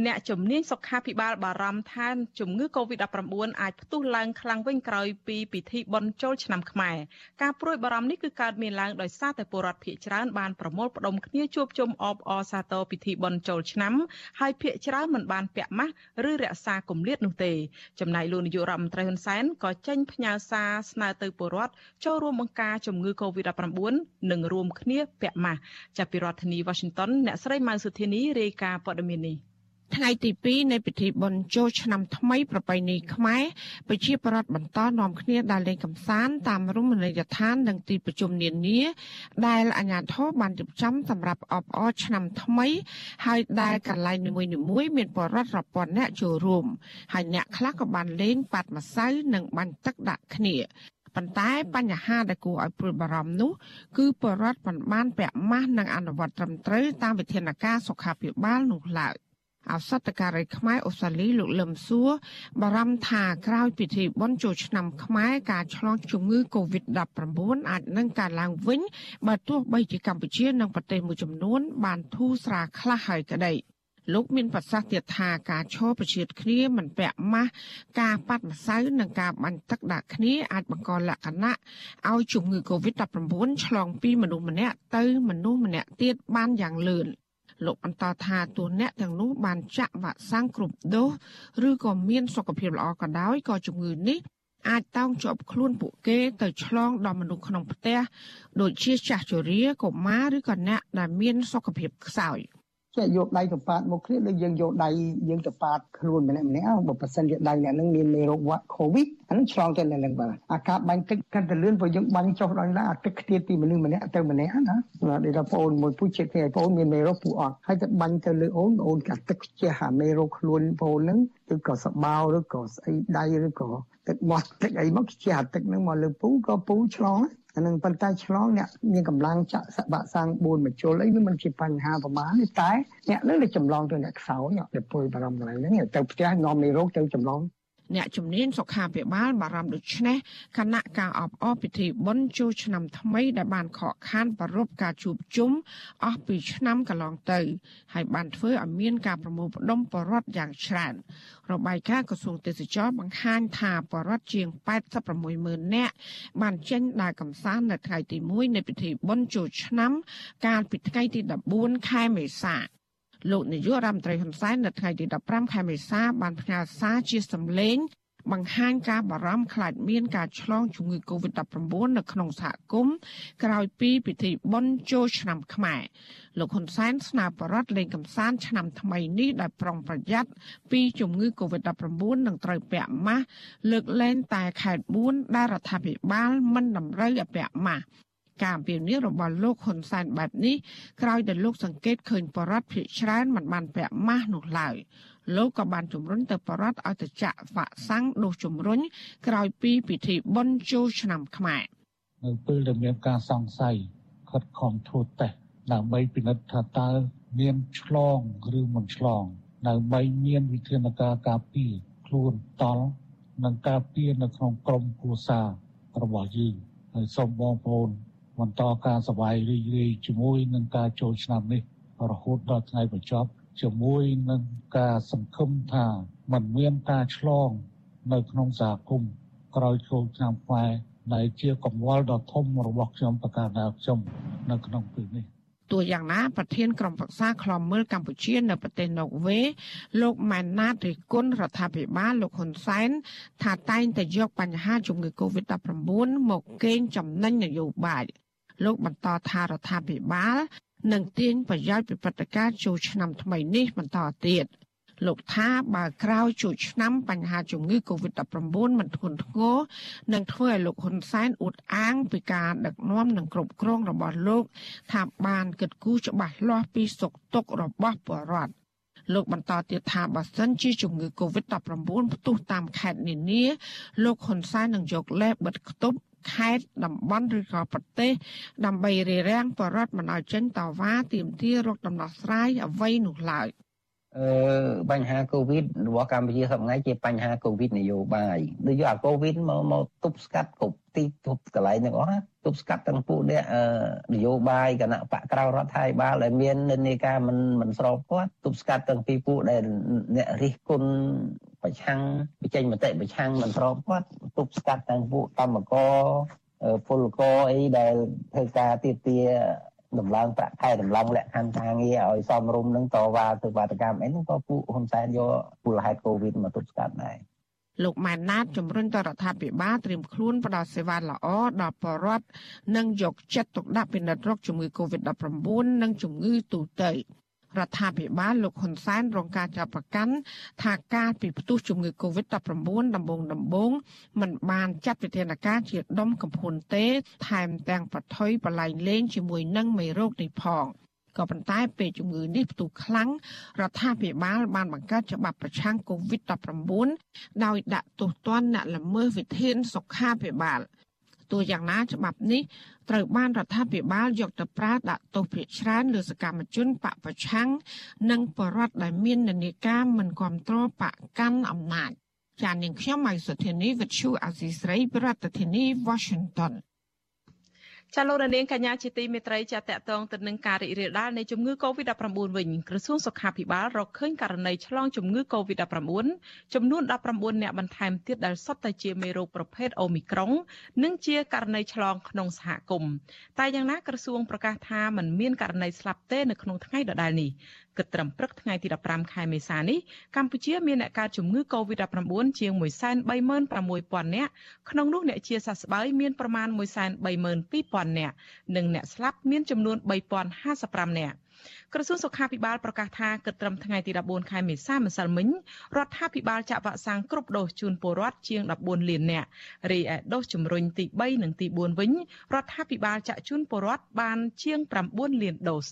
អ្នកជំនាញសុខាភិបាលបារម្ភថាជំងឺ Covid-19 អាចផ្ទុះឡើងខ្លាំងវិញក្រោយពីពិធីបុណ្យចូលឆ្នាំខ្មែរការព្រួយបារម្ភនេះគឺកើតមានឡើងដោយសារតែពលរដ្ឋភៀសច្រើនបានប្រមូលផ្ដុំគ្នាជួបជុំអបអរសាទរពិធីបុណ្យចូលឆ្នាំហើយភៀសច្រើនមិនបានពាក់ម៉ាស់ឬរក្សាគម្លាតនោះទេចំណែកលោកនាយករដ្ឋមន្ត្រីហ៊ុនសែនក៏ចេញផ្ញើសារស្នើទៅពលរដ្ឋចូលរួមបង្ការជំងឺ Covid-19 និងរួមគ្នាពាក់ម៉ាស់ចាប់ពីរដ្ឋធានី Washington អ្នកស្រីម៉ៅសុធានីរាយការណ៍ព័ត៌មាននេះថ្ងៃទី2នៃពិធីបុណ្យចូលឆ្នាំថ្មីប្រពៃណីខ្មែរប្រជាប្រដ្ឋបន្តនាំគ្នាដើរលេងកម្សាន្តតាមរមណីយដ្ឋាននិងទីប្រជុំនានាដែលអាជ្ញាធរបានរៀបចំសម្រាប់អបអរឆ្នាំថ្មី ហើយដែលកន្លែងនីមួយៗមានបរិវត្តរាប់ពាន់នាក់ចូលរួមហើយអ្នកខ្លះក៏បានលេងប៉ាត់ម្សៅនិងបាញ់ទឹកដាក់គ្នា ប៉ុន្តែបញ្ហាដែលគួរឲ្យព្រួយបារម្ភនោះគឺបរដ្ឋមិនបានពាក់ម៉ាស់និងអនុវត្តត្រឹមត្រូវតាមវិធានការសុខាភិបាលនោះឡើយឱសថការីខ្មែរអូស្ត្រាលីលោកលឹមសួរបារម្ភថាក្រោយពិធីបុណ្យចូលឆ្នាំខ្មែរការឆ្លងជំងឺ Covid-19 អាចនឹងកើតឡើងវិញបើទោះបីជាកម្ពុជានិងប្រទេសមួយចំនួនបានធូរស្រាលខ្លះហើយក្តី លោកមានប្រសាសន៍ទៀតថាការឈរប្រជិតគ្នាមិនពាក់ម៉ាស់ការប៉ាត់ម្សៅនិងការបាញ់ទឹកដាក់គ្នាអាចបង្កលក្ខណៈឲ្យជំងឺ Covid-19 ឆ្លងពីមនុស្សម្នាក់ទៅមនុស្សម្នាក់ទៀតបានយ៉ាងលឿនលោកបន្តថាទោះអ្នកទាំងនោះបានចាក់វ៉ាក់សាំងគ្រប់ដូសឬក៏មានសុខភាពល្អក៏ដោយក៏ជំងឺនេះអាចតោងជាប់ខ្លួនពួកគេទៅឆ្លងដល់មនុស្សក្នុងផ្ទះដូចជាចាស់ជរាកុមារឬក៏អ្នកដែលមានសុខភាពខ្សោយ។ ចេះយកដៃទៅប៉ាតមកគ្នាដូចយើងយកដៃយើងទៅប៉ាតខ្លួនម្នាក់ម្នាក់បើប៉ះសិនជាដៃអ្នកនឹងមានមេរោគវ៉ាកូវីដអានឹងឆ្លងទៅអ្នកនឹងបាទអាការបាញ់ទឹកកាន់តែលឿនព្រោះយើងបាញ់ចុះដល់ណាអាទឹកខ្ទាតពីមនុស្សម្នាក់ទៅម្នាក់ណាដូចថាបងមួយពូជជាតិគ្នាបងមានមេរោគពូអត់ហើយទៅបាញ់ទៅលើអូនអូនកាទឹកខ្ជះអាមេរោគខ្លួនបងនឹងឬក៏សបោឬក៏ស្អីដៃឬក៏ទឹកមាត់ទឹកអីមកខ្ជះអាទឹកនឹងមកលើពូក៏ពូឆ្លង អានឹងប៉ុន្តែឆ្លងអ្នកមានកម្លាំងចាក់សបាក់សាំង4មជុលអីវាមិនជាបញ្ហាប្រមាណទេតែអ្នកនឹងចម្លងទៅអ្នកខ្សោយទៅពុយបារម្ភកន្លែងហ្នឹងទៅផ្ទះនាំមេរោគទៅចម្លង អ្នកជំនាញសុខាភិបាលបារម្ភដូច្នេះគណៈការអបអរពិធីបុណ្យចូលឆ្នាំថ្មីដែលបានខកខានប្រពការជួបជុំអស់ពីឆ្នាំកន្លងទៅ ហើយបានធ្វើឲ្យមានការប្រមូលផ្ដុំបរដ្ឋយ៉ាងច្រើនរបាយការណ៍ក្រសួងទេសចរបង្ហាញថាបរដ្ឋជាង86ម៉ឺននាក់បានចេញដើរកម្សាន្តនៅថ្ងៃទី1នៃពិធីបុណ្យចូលឆ្នាំ កាលពីថ្ងៃទី14ខែមេសា លោកនាយករដ្ឋមន្ត្រីហ៊ុនសែននៅថ្ងៃទី15ខែមេសាបានផ្ញើសារជាសម្លេងបង្ហាញការបារម្ភខ្លាចមានការឆ្លងជំងឺ Covid-19 នៅក្នុងសហគមន៍ក្រោយពីពិធីបុណ្យចូលឆ្នាំខ្មែរលោកហ៊ុនសែនស្នើបរដ្ឋលេងកំសាន្តឆ្នាំថ្មីនេះដោយប្រុងប្រយ័ត្នពីជំងឺ Covid-19 និងត្រូវពាក់ម៉ាស់លើកលែងតែខេត្ត4ដែលរដ្ឋាភិបាលមិនតម្រូវឲ្យពាក់ម៉ាស់ ការពៀននេះរបស់លោកហ៊ុនសែនបែបនេះក្រោយដែលលោកសង្កេតឃើញបរដ្ឋភៀកច្រើនមិនបានពាក់ម៉ាស់នោះឡើយលោកក៏បានជំរុញទៅបរដ្ឋឲ្យទៅចាក់វ៉ាក់សាំងដូសជំរុញក្រោយពីពិធីបុណ្យចូលឆ្នាំខ្មែរនៅពេលដែលមានការសង្ស័យខិតខំធ្វើតេស្តដើម្បីពិនិត្យថាតើមានឆ្លងឬមិនឆ្លងដើម្បីមានវិធានការការពារខ្លួនតល់និងការពារនៅក្នុងក្រុមគ្រួសាររបស់យើងហើយសូមបងប្អូន បន្តការសវ័យរីករាយជាមួយនឹងការចូលឆ្នាំនេះរហូតដល់ថ្ងៃបញ្ចប់ជាមួយនឹងការសង្ឃឹមថាมันមានការឆ្លង នៅក្នុងសហគមន៍ក្រោយចូលឆ្នាំខ្មែរដែលជាកង្វល់ដ៏ធំរបស់ខ្ញុំប្រកាសថាខ្ញុំនៅក្នុងពេលនេះទោះយ៉ាងណាប្រធានក្រុមប្រឹក្សាខ្លំមើលកម្ពុជានៅប្រទេសណូវេលោកម៉ែនណាតរិគុណរដ្ឋាភិបាលលោកហ៊ុនសែនថាតែងតែយកបញ្ហាជំងឺ Covid-19 មកកេងចំណេញនយោបាយ លោកបន្តថារដ្ឋាភិបាលនឹងទាញប្រយោជន៍ពីព្រឹត្តិការណ៍ចូលឆ្នាំថ្មីនេះបន្តទៀតលោកថាបើក្រោយជួឆ្នាំបញ្ហាជំងឺ Covid-19 មិនធ្ងន់ធ្ងរនឹងធ្វើឲ្យលោកហ៊ុនសែនអួតអាងពីការដឹកនាំនិងគ្រប់គ្រងរបស់លោក ថាបានគិតគូរច្បាស់លាស់ពីសុខទុក្ខរបស់ប្រជាពលរដ្ឋលោកបន្តទៀតថាបើសិនជាជំងឺ Covid-19 ផ្ទុះតាមខេត្តនានាលោកហ៊ុនសែននឹងយកលេបបិទគប់ ខេត្តតំបន់ឬក៏ប្រទេស ដើម្បីរារាំងបរដ្ឋមិនឲ្យចេញតវ៉ាទាមទាររកដំណោះស្រាយអ្វីនោះឡើយអឺបញ្ហាកូវីដរបស់កម្ពុជាសប្តាហ៍ជាបញ្ហាកូវីដនយោបាយដូចយកអាកូវីដមកមកទប់ស្កាត់គ្រប់ទីទប់កន្លែងទាំងអស់ទប់ស្កាត់ទាំងពួកអ្នកនយោបាយគណៈបកក្រៅរដ្ឋាភិបាលដែលមាននិន្នាការមិនមិនស្របគាត់ទប់ស្កាត់ទាំងពីពួកដែលអ្នករិះគន់ ប្រឆាំងបញ្ចេញមតិប្រឆាំងមិនស្របគាត់ទប់ស្កាត់ទាំងពួកកម្មករពលករអីដែលធ្វើការទៀមទាដំឡើងប្រាក់ខែដំឡើងលក្ខខណ្ឌការងារឲ្យសមរម្យនឹងតវ៉ាធ្វើបាតកម្មអីហ្នឹងក៏ពួកហ៊ុនសែនយកមូលហេតុកូវីដមកទប់ស្កាត់ដែរលោកម៉ែនណាតជំរុញទៅរដ្ឋាភិបាលត្រៀមខ្លួនផ្ដល់សេវាល្អដល់ប្រជាពលរដ្ឋនិងយកចិត្តទុកដាក់ពិនិត្យរោគជំងឺ Covid-19 និងជំងឺទូទៅ រដ្ឋាភិបាលលោកហ៊ុនសែនរងការចាប់ប្រកាន់ថាការពីផ្ទុះជំងឺ Covid-19 ដំបូងដំបូងមិនបានចាត់វិធានការជាដុំកំភួនទេ ថែមទាំងប្រថុយបលែងលេងជាមួយនឹងមេរោគនេះផងក៏ប៉ុន្តែពេលជំងឺនេះផ្ទុះខ្លាំងរដ្ឋាភិបាលបានបង្កើតច្បាប់ប្រឆាំង COVID-19 ដោយដាក់ទោសទណ្ឌអ្នកល្មើសវិធានសុខាភិបាល ទោះយ៉ាងណាច្បាប់នេះត្រូវបានរដ្ឋាភិបាលយកទៅប្រើដាក់ទោសភាគច្រើនលើសកម្មជនបពប្រឆាំងនិងបរដ្ឋដែលមាននានាការមិនគ្រប់គ្រងបកកាន់អំណាចចាននាងខ្ញុំម៉ៃសុធានីវិទ្យុអាស៊ីស្រីប្រធានាធិបតី Washington ចាលោកនាងកញ្ញាជាទីមេត្រីចាតកតងទៅនឹងការរីករាលដាលនៃជំងឺ Covid-19 វិញក្រសួងសុខាភិបាលរកឃើញករណីឆ្លងជំងឺ Covid-19 ចំនួន19អ្នកបន្ថែមទៀតដែលសុទ្ធតែជាមេរោគប្រភេទអូមីក្រុងនិងជាករណីឆ្លងក្នុងសហគមន៍តែយ៉ាងណាក្រសួងប្រកាសថាมันមានករណីស្លាប់ទេនៅក្នុងថ្ងៃដដែលនេះគិតត្រឹមព្រឹកថ្ងៃទី15ខែមេសានេះកម្ពុជាមានអ្នកកើតជំងឺ Covid-19 ជាង136,000នាក់ក្នុងនោះអ្នកជាសះស្បើយមានប្រមាណ132,000នាក់និងអ្នកស្លាប់មានចំនួន3055នាក់ក្រសួងសុខាភិបាលប្រកាសថាគិតត្រឹមថ្ងៃទី14ខែមេសាម្សិលមិញរដ្ឋាភិបាលចាក់វ៉ាក់សាំងគ្រប់ដូសជូនពលរដ្ឋជាង14លាននាក់រីឯដូសជំរុញទី3និងទី4វិញរដ្ឋាភិបាលចាក់ជូនពលរដ្ឋបានជាង9លានដូស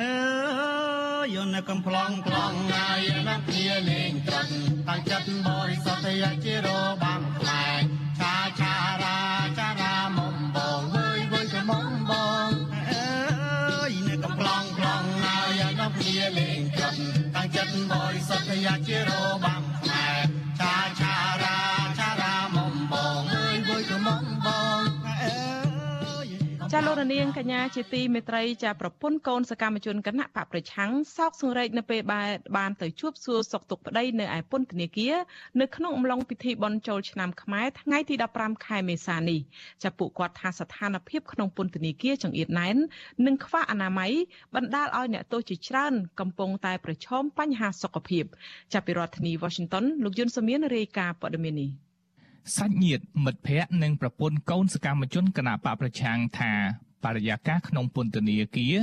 អើ យនៅកំ pl ង plong ណាយណាគ្នាលេងត្រង់តាំងចិត្តបរិសុទ្ធយជារបាំខ្លែ ចាលោករនាងកញ្ញាជាទីមេត្រីចាប្រពន្ធកូនសកម្មជនគណៈបកប្រឆាំងសោកសង្រេកនៅពេលបានទៅជួបសួរសុខទុក្ខប្តីនៅឯពន្ធនាគារនៅក្នុងអំឡុងពិធីបុណ្យចូលឆ្នាំខ្មែរថ្ងៃទី15ខែមេសានេះចាពួកគាត់ថាស្ថានភាពក្នុងពន្ធនាគារចង្អៀតណែននិងខ្វះអនាម័យបណ្ដាលឲ្យអ្នកទោសជាច្រើនកំពុងតែប្រឈមបញ្ហាសុខភាព ចាប់ពីរដ្ឋធានី Washington លោកយុនសមៀនរាយការណ៍ព័ត៌មាននេះ សាច់ញាតិមិត្តភ័ក្តិនិងប្រពន្ធកូនសកម្មជនគណៈបកប្រឆាំងថាបរិយាកាសក្នុងពន្ធនាគារ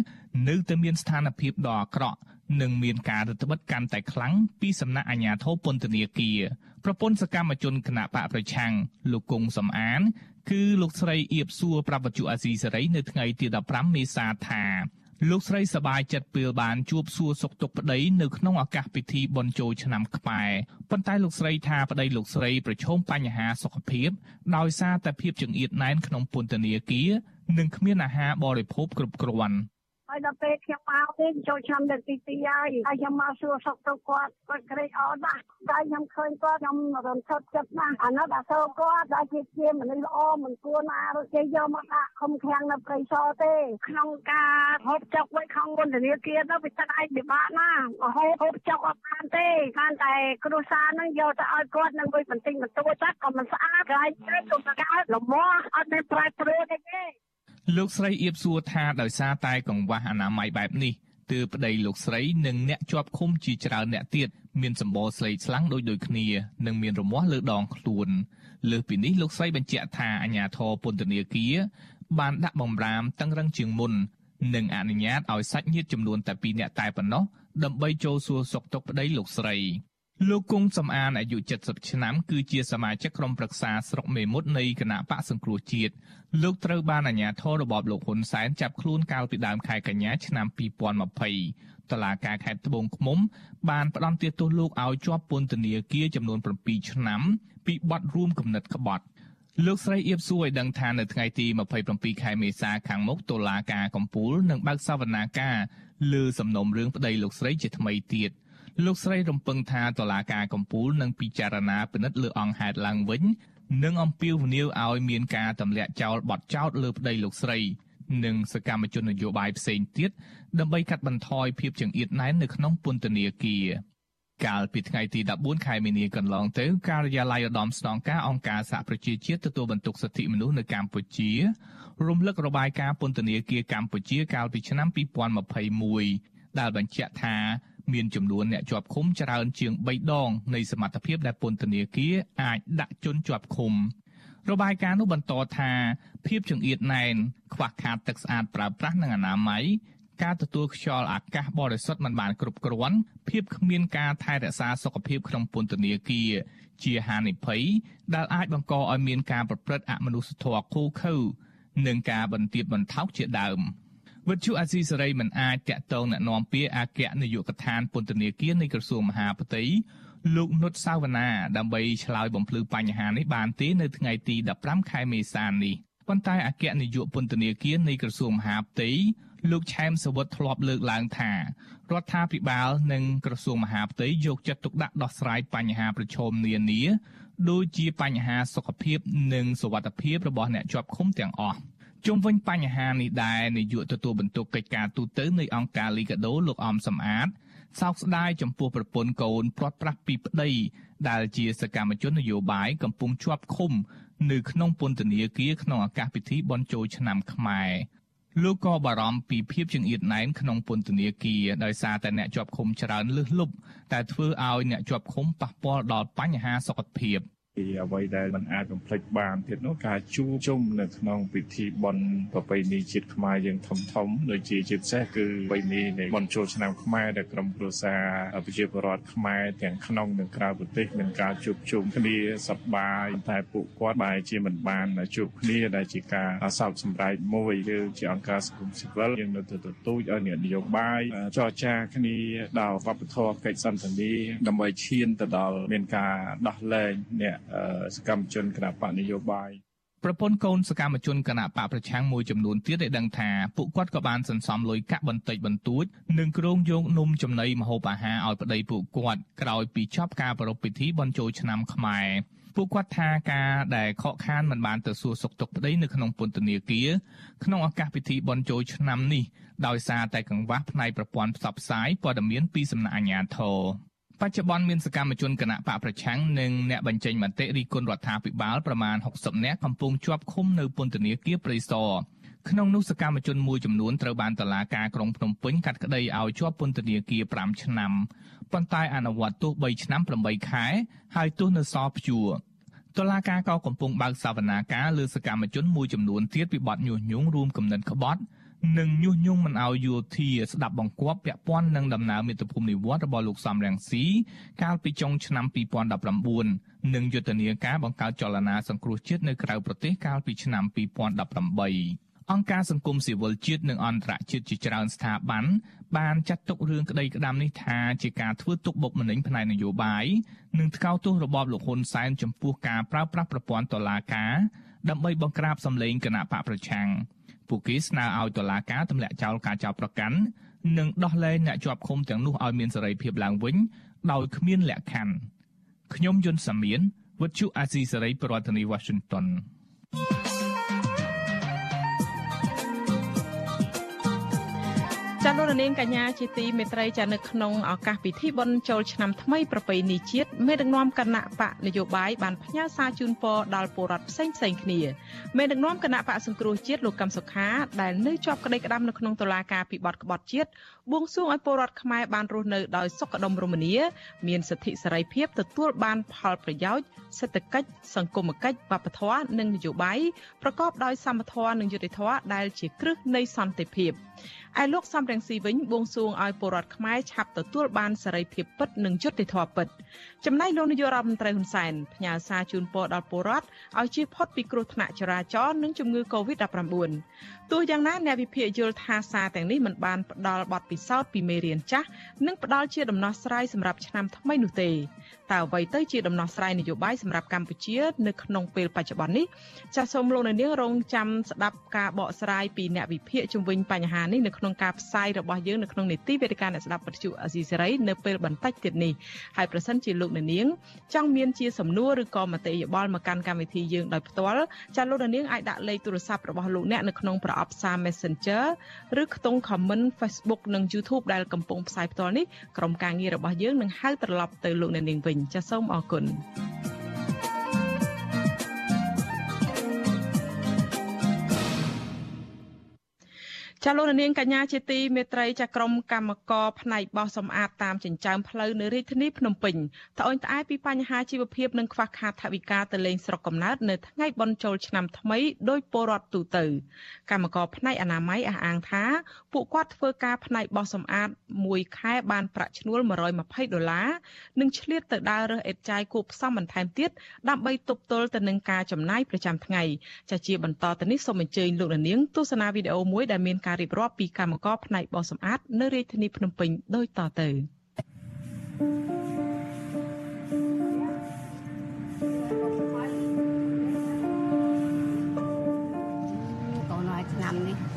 នៅតែមានស្ថានភាពដ៏អាក្រក់និងមានការរឹតបន្តឹងកាន់តែខ្លាំងពីសំណាក់អាជ្ញាធរពន្ធនាគារប្រពន្ធសកម្មជនគណៈបកប្រឆាំងលោកគង់សំអាន គឺលោកស្រីអៀបសួរប្រាប់បច្ចុអាស៊ីសេរីនៅថ្ងៃទី15មេសាថា លោកស្រីសប្បាយចិត្តពេលបានជួបសួរសុខទុក្ខប្តីនៅក្នុងឱកាសពិធីបុណ្យចូលឆ្នាំខ្មែរប៉ុន្តែលោកស្រីថាប្តីលោកស្រីប្រឈមបញ្ហាសុខភាពដោយសារតែភាពចង្អៀតណែនក្នុងពន្ធនាគារនិងគ្មានអាហារបរិភោគគ្រប់គ្រាន់។ ហើយដល់ពេលខ្ញុំមកវិញចូលឆ្នាំលើកទី2ហើយហើយខ្ញុំមកសួរសុខទុក្ខគាត់គាត់ក្រេកអរណាស់តែខ្ញុំឃើញគាត់ខ្ញុំរំភើបចិត្តណាស់អានោះដល់សូគាត់ដែលជាជាមនុស្សល្អមិនគួរណារត់គេយកមកដាក់ខំខាំងនៅព្រៃសរទេ ក្នុងការហូបចុកໄວក្នុងមន្តនាគារទៅវាទឹកឯងពិបាកណាស់ហូបហូបចុកអត់បានទេបានតែគ្រួសារនឹងយកទៅឲ្យគាត់នឹងលុយបន្តិចបន្តួចចាត់ក៏មិនស្អាតក្រែងទៅទុំកើតលំមអត់មានប្រែប្រួលទេ លោកស្រីអៀបសួរថាដោយសារតែកង្វះអនាម័យបែបនេះទើបប្តីលោកស្រីនិងអ្នកជាប់ឃុំជាច្រើនអ្នកទៀតមានសម្បល់ស្លេកស្លាំងដូចដូចគ្នានិងមានរមាស់លើដងខ្លួនលើសពីនេះលោកស្រីបញ្ជាក់ថាអាជ្ញាធរពន្ធនាគារបានដាក់បំរាមតឹងរឹងជាងមុននិងអនុញ្ញាតឲ្យសាច់ញាតិចំនួនតែ2នាក់តែប៉ុណ្ណោះដើម្បីចូលសួរសុខទុក្ខប្តីលោកស្រី លោកគង់សំអានអាយុ70ឆ្នាំគឺជាសមាជិកក្រុមប្រឹក្សាស្រុកមេមត់នៃគណៈបកសង្គ្រោះជាតិលោកត្រូវបានអាជ្ញាធររបបលោកហ៊ុនសែនចាប់ខ្លួនកាលពីដើមខែកញ្ញាឆ្នាំ2020តឡាការខេត្តត្បូងឃ្មុំ បានផ្តន្ទាទោសលោកឲ្យជាប់ពន្ធនាគារចំនួន7ឆ្នាំពីបទរួមគំនិតក្បត់លោកស្រីអៀបសួរឲ្យដឹងថានៅថ្ងៃទី27ខែមេសាខាងមុខតុលាការកំពូលនឹងបើកសវនាការលើសំណុំរឿងប្តីលោកស្រីជាថ្មីទៀត។ លោកស្រីរំពឹងថាតឡាការកំពូលនឹងពិចារណាពិនិត្យលើអង្គហេតុឡើងវិញនិងអំពាវនាវឲ្យមានការទម្លាក់ចោលបទចោទលើប្តីលោកស្រីនិងសកម្មជននយោបាយផ្សេងទៀតដើម្បីកាត់បន្ថយភាពចង្អៀតណែននៅក្នុងពន្ធនាគារកាលពីថ្ងៃទី14ខែមីនាកន្លងទៅការិយាល័យឧត្តមស្នងការអង្គការសហប្រជាជាតិទទួលបន្ទុកសិទ្ធិមនុស្សនៅកម្ពុជារំលឹករបាយការណ៍ពន្ធនាគារកម្ពុជាកាលពីឆ្នាំ2021 ដែលបញ្ជាក់ថាមានចំនួនអ្នកជាប់ឃុំច្រើនជាង3ដងនៃសមត្ថភាពដែលពន្ធនាគារអាចដាក់ជនជាប់ឃុំរបាយការណ៍នោះបន្តថាភាពចង្អៀតណែនខ្វះខាតទឹកស្អាតប្រើប្រាស់និងអនាម័យការទទួលខ្យល់អាកាសបរិសុទ្ធមិនបានគ្រប់គ្រាន់ភាពគ្មានការថែរក្សាសុខភាពក្នុងពន្ធនាគារជាហានិភ័យដែលអាចបង្កឲ្យមានការប្រព្រឹត្តអមនុស្សធម៌ឃោឃៅនិងការបន្ទាបបន្ថោកជាដើម។ វិទ្យុអាស៊ីសេរីមិនអាចតាក់ទងណែនាំពាក្យអគ្គនាយកដ្ឋានពន្ធនាគារនៃក្រសួងមហាផ្ទៃលោកនុតសាវណ្ណាដើម្បីឆ្លើយបំភ្លឺបញ្ហានេះបានទេនៅថ្ងៃទី15ខែមេសានេះប៉ុន្តែអគ្គនាយកពន្ធនាគារនៃក្រសួងមហាផ្ទៃលោកឆែមសវុតធ្លាប់លើកឡើងថារដ្ឋាភិបាលនិងក្រសួងមហាផ្ទៃយកចិត្តទុកដាក់ដោះស្រាយបញ្ហាប្រឈមនានាដូចជាបញ្ហាសុខភាពនិងសុវត្ថិភាពរបស់អ្នកជាប់ឃុំទាំងអស់។ ជុំវិញបញ្ហានេះដែរនាយកទទួលបន្ទុកកិច្ចការទូតនៃអង្គការលីកាដូលោកអំសំអាតសោកស្ដាយចំពោះប្រពន្ធកូនព្រាត់ប្រាសពីប្តីដែលជាសកម្មជននយោបាយកំពុងជាប់ឃុំនៅក្នុងពន្ធនាគារក្នុងឱកាសពិធីបុណ្យចូលឆ្នាំខ្មែរលោកក៏បារម្ភពីភាពចង្អៀតណែនក្នុងពន្ធនាគារដោយសារតែអ្នកជាប់ឃុំច្រើនលើសលប់តែធ្វើឲ្យអ្នកជាប់ឃុំប៉ះពាល់ដល់បញ្ហាសុខភាព។ ពីអ្វីដែលมันអាចបំភ្លេចបានទៀតនោះការជួបជុំនៅក្នុងពិធីបុណ្យប្រពៃណីជាតិខ្មែរយើងធំធំដូចជាជាពិសេសគឺប្រពៃណីនៃបុណ្យចូលឆ្នាំខ្មែរដែលក្រុមគ្រួសារប្រជាពលរដ្ឋខ្មែរទាំងក្នុងនិងក្រៅប្រទេសមានការជួបជុំគ្នាសប្បាយតែពួកគាត់បែរជាមិនបានជួបគ្នាដែលជាការសោកសម្ដែងមួយគឺជាអង្គការសង្គមស៊ីវិលយើងនៅទៅទទូចឲ្យអ្នកនយោបាយចរចាគ្នាដល់វប្បធម៌កិច្ចសន្ទនាដើម្បីឈានទៅដល់មានការដោះលែងអ្នកសកម្មជនគណៈបកនយោបាយប្រពន្ធកូនសកម្មជនគណៈបកប្រឆាំងមួយចំនួនទៀតได้ដឹងថាពួកគាត់ក៏បានសន្សំលុយកាក់បន្តិចបន្តួចនិងគ្រោងយកនំចំណីម្ហូបអាហារឲ្យប្តីពួកគាត់ក្រោយពីចប់ការប្រារព្ធពិធីបុណ្យចូលឆ្នាំខ្មែរពួកគាត់ថាការដែលខកខានមិនបានទៅសួរសុខទុក្ខប្តីនៅក្នុងពន្ធនាគារក្នុងឱកាសពិធីបុណ្យចូលឆ្នាំនេះដោយសារតែកង្វះផ្នែកប្រព័ន្ធផ្សព្វផ្សាយព័ត៌មានពីសំណាក់អាជ្ញាធរ បច្ចុប្បន្នមានសកម្មជនគណៈបកប្រឆាំងនិងអ្នកបញ្ចេញមតិរិះគន់រដ្ឋាភិបាលប្រមាណ60នាក់កំពុងជាប់ឃុំនៅពន្ធនាគារព្រៃសរក្នុងនោះសកម្មជនមួយចំនួនត្រូវបានតុលាការក្រុងភ្នំពេញកាត់ក្តីឲ្យជាប់ពន្ធនាគារ5ឆ្នាំប៉ុន្តែអនុវត្តទោស3ឆ្នាំ8ខែហើយទោសនៅសល់ព្យួរតុលាការក៏កំពុងបើកសវនាការលើសកម្មជនមួយចំនួនទៀតពីបទញុះញង់រួមគំនិតក្បត់ និងញុះញង់មិនឲ្យយោធាស្ដាប់បង្គាប់ពាក់ព័ន្ធនឹងដំណើរមាតុភូមិនិវត្តរបស់លោកសំរងស៊ីកាលពីចុងឆ្នាំ2019និងយុទ្ធនាការបង្កើតចលនាសង្គ្រោះជាតិនៅក្រៅប្រទេសកាលពីឆ្នាំ2018អង្គការសង្គមស៊ីវិលជាតិនិងអន្តរជាតិជាច្រើនស្ថាប័នបានចាត់ទុករឿងក្តីក្តាំនេះថាជាការធ្វើទុកបុកម្នេញផ្នែកនយោបាយនិងថ្កោលទោសរបបលោកហ៊ុនសែនចំពោះការប្រើប្រាស់ប្រព័ន្ធតុលាការដើម្បីបង្ក្រាបសម្លេងគណៈបកប្រឆាំង ពួកគេស្នើឲ្យតុលាការទម្លាក់ចោលការចោទប្រកាន់និងដោះលែងអ្នកជាប់ឃុំទាំងនោះឲ្យមានសេរីភាពឡើងវិញដោយគ្មានលក្ខខណ្ឌខ្ញុំយុនសាមៀនវិទ្យុអាស៊ីសេរីប្រធានាធិបតី Washington ចាលោកនាងកញ្ញាជាទីមេត្រីចានៅក្នុងឱកាសពិធីបុណ្យចូលឆ្នាំថ្មីប្រពៃណីជាតិមេដឹកនាំគណៈបកនយោបាយបានផ្ញើសារជូនពរដល់ពលរដ្ឋផ្សេងផ្សេងគ្នាមេដឹកនាំគណៈបកសង្គ្រោះជាតិលោកកឹមសុខាដែលនៅជាប់ក្តីក្តាំនៅក្នុងតុលាការពិបត្តិក្បត់ជាតិបួងសួងឲ្យពលរដ្ឋខ្មែរបានរស់នៅដោយសុខដុមរមនា មានសិទ្ធិសេរីភាពទទួលបានផលប្រយោជន៍សេដ្ឋកិច្ចសង្គមគិច្ចវប្បធម៌និងនយោបាយប្រកបដោយសមធម៌និងយុត្តិធម៌ដែលជាគ្រឹះនៃសន្តិភាព ឯលោកសំរងស៊ីវិញបួងសួងឲ្យពលរដ្ឋខ្មែរឆាប់ទទួលបានសេរីភាពពិតនិងយុត្តិធម៌ពិតចំណែកលោកនាយករដ្ឋមន្ត្រីហ៊ុនសែនផ្ញើសារជូនពរដល់ពលរដ្ឋឲ្យជៀសផុតពីគ្រោះថ្នាក់ចរាចរណ៍និងជំងឺ Covid-19 ទោះយ៉ាងណាអ្នកវិភាគយល់ថាសារទាំងនេះមិនបានផ្ដល់បទពិសោធន៍ពីមេរៀនចាស់និងផ្ដល់ជាដំណោះស្រាយសម្រាប់ឆ្នាំថ្មីនោះទេតើអ្វីទៅជាដំណោះស្រាយនយោបាយសម្រាប់កម្ពុជានៅក្នុងពេលបច្ចុប្បន្ននេះចាសសូមលោកនាងរងចាំស្ដាប់ការបកស្រាយពីអ្នកវិភាគជំវិញបញ្ហានេះនៅក្នុងការផ្សាយរបស់យើងនៅក្នុងនេតិវេទិកាអ្នកស្ដាប់វិទ្យុអេស៊ីសេរីនៅពេលបន្តិចទៀតនេះហើយប្រសិនជាលោកនាងចង់មានជាសំណួរឬក៏មតិយោបល់មកកាន់កម្មវិធីយើងដោយផ្ទាល់ចាសលោកនាងអាចដាក់លេខទូរស័ព្ទរបស់លោកអ្នកនៅក្នុងប្រអប់សារ Messenger ឬខ្ទង់ comment Facebook និង YouTube ដែលកំពុងផ្សាយផ្ទាល់នេះក្រុមការងាររបស់យើងនឹងហៅត្រឡប់ទៅលោកអ្នកនាងវិញចាសសូមអរគុណ ចាលោកនាងកញ្ញាជាទីមេត្រីចាក្រុមកម្មករផ្នែកបោះសម្អាតតាមចិញ្ចើមផ្លូវនៅរាជធានីភ្នំពេញត្អូញត្អែពីបញ្ហាជីវភាពនិងខ្វះខាតថវិកាទៅលេងស្រុកកំណើតនៅថ្ងៃបុណ្យចូលឆ្នាំថ្មីដោយពលរដ្ឋទូទៅ កម្មករផ្នែកអនាម័យអះអាងថាពួកគាត់ធ្វើការផ្នែកបោះសម្អាតមួយខែបានប្រាក់ឈ្នួល120ដុល្លារនិងឆ្លៀតទៅដើររើសអេតចាយគូផ្សំបន្ថែមទៀតដើម្បីទប់ទល់ទៅនឹងការចំណាយប្រចាំថ្ងៃចាជាបន្តទៅនេះសូមអញ្ជើញលោកនាងទស្សនាវីដេអូមួយដែលមានការរៀបរាប់ពីកម្មករផ្នែកបោសសម្អាតនៅរាជធានីភ្នំពេញដូចតទៅ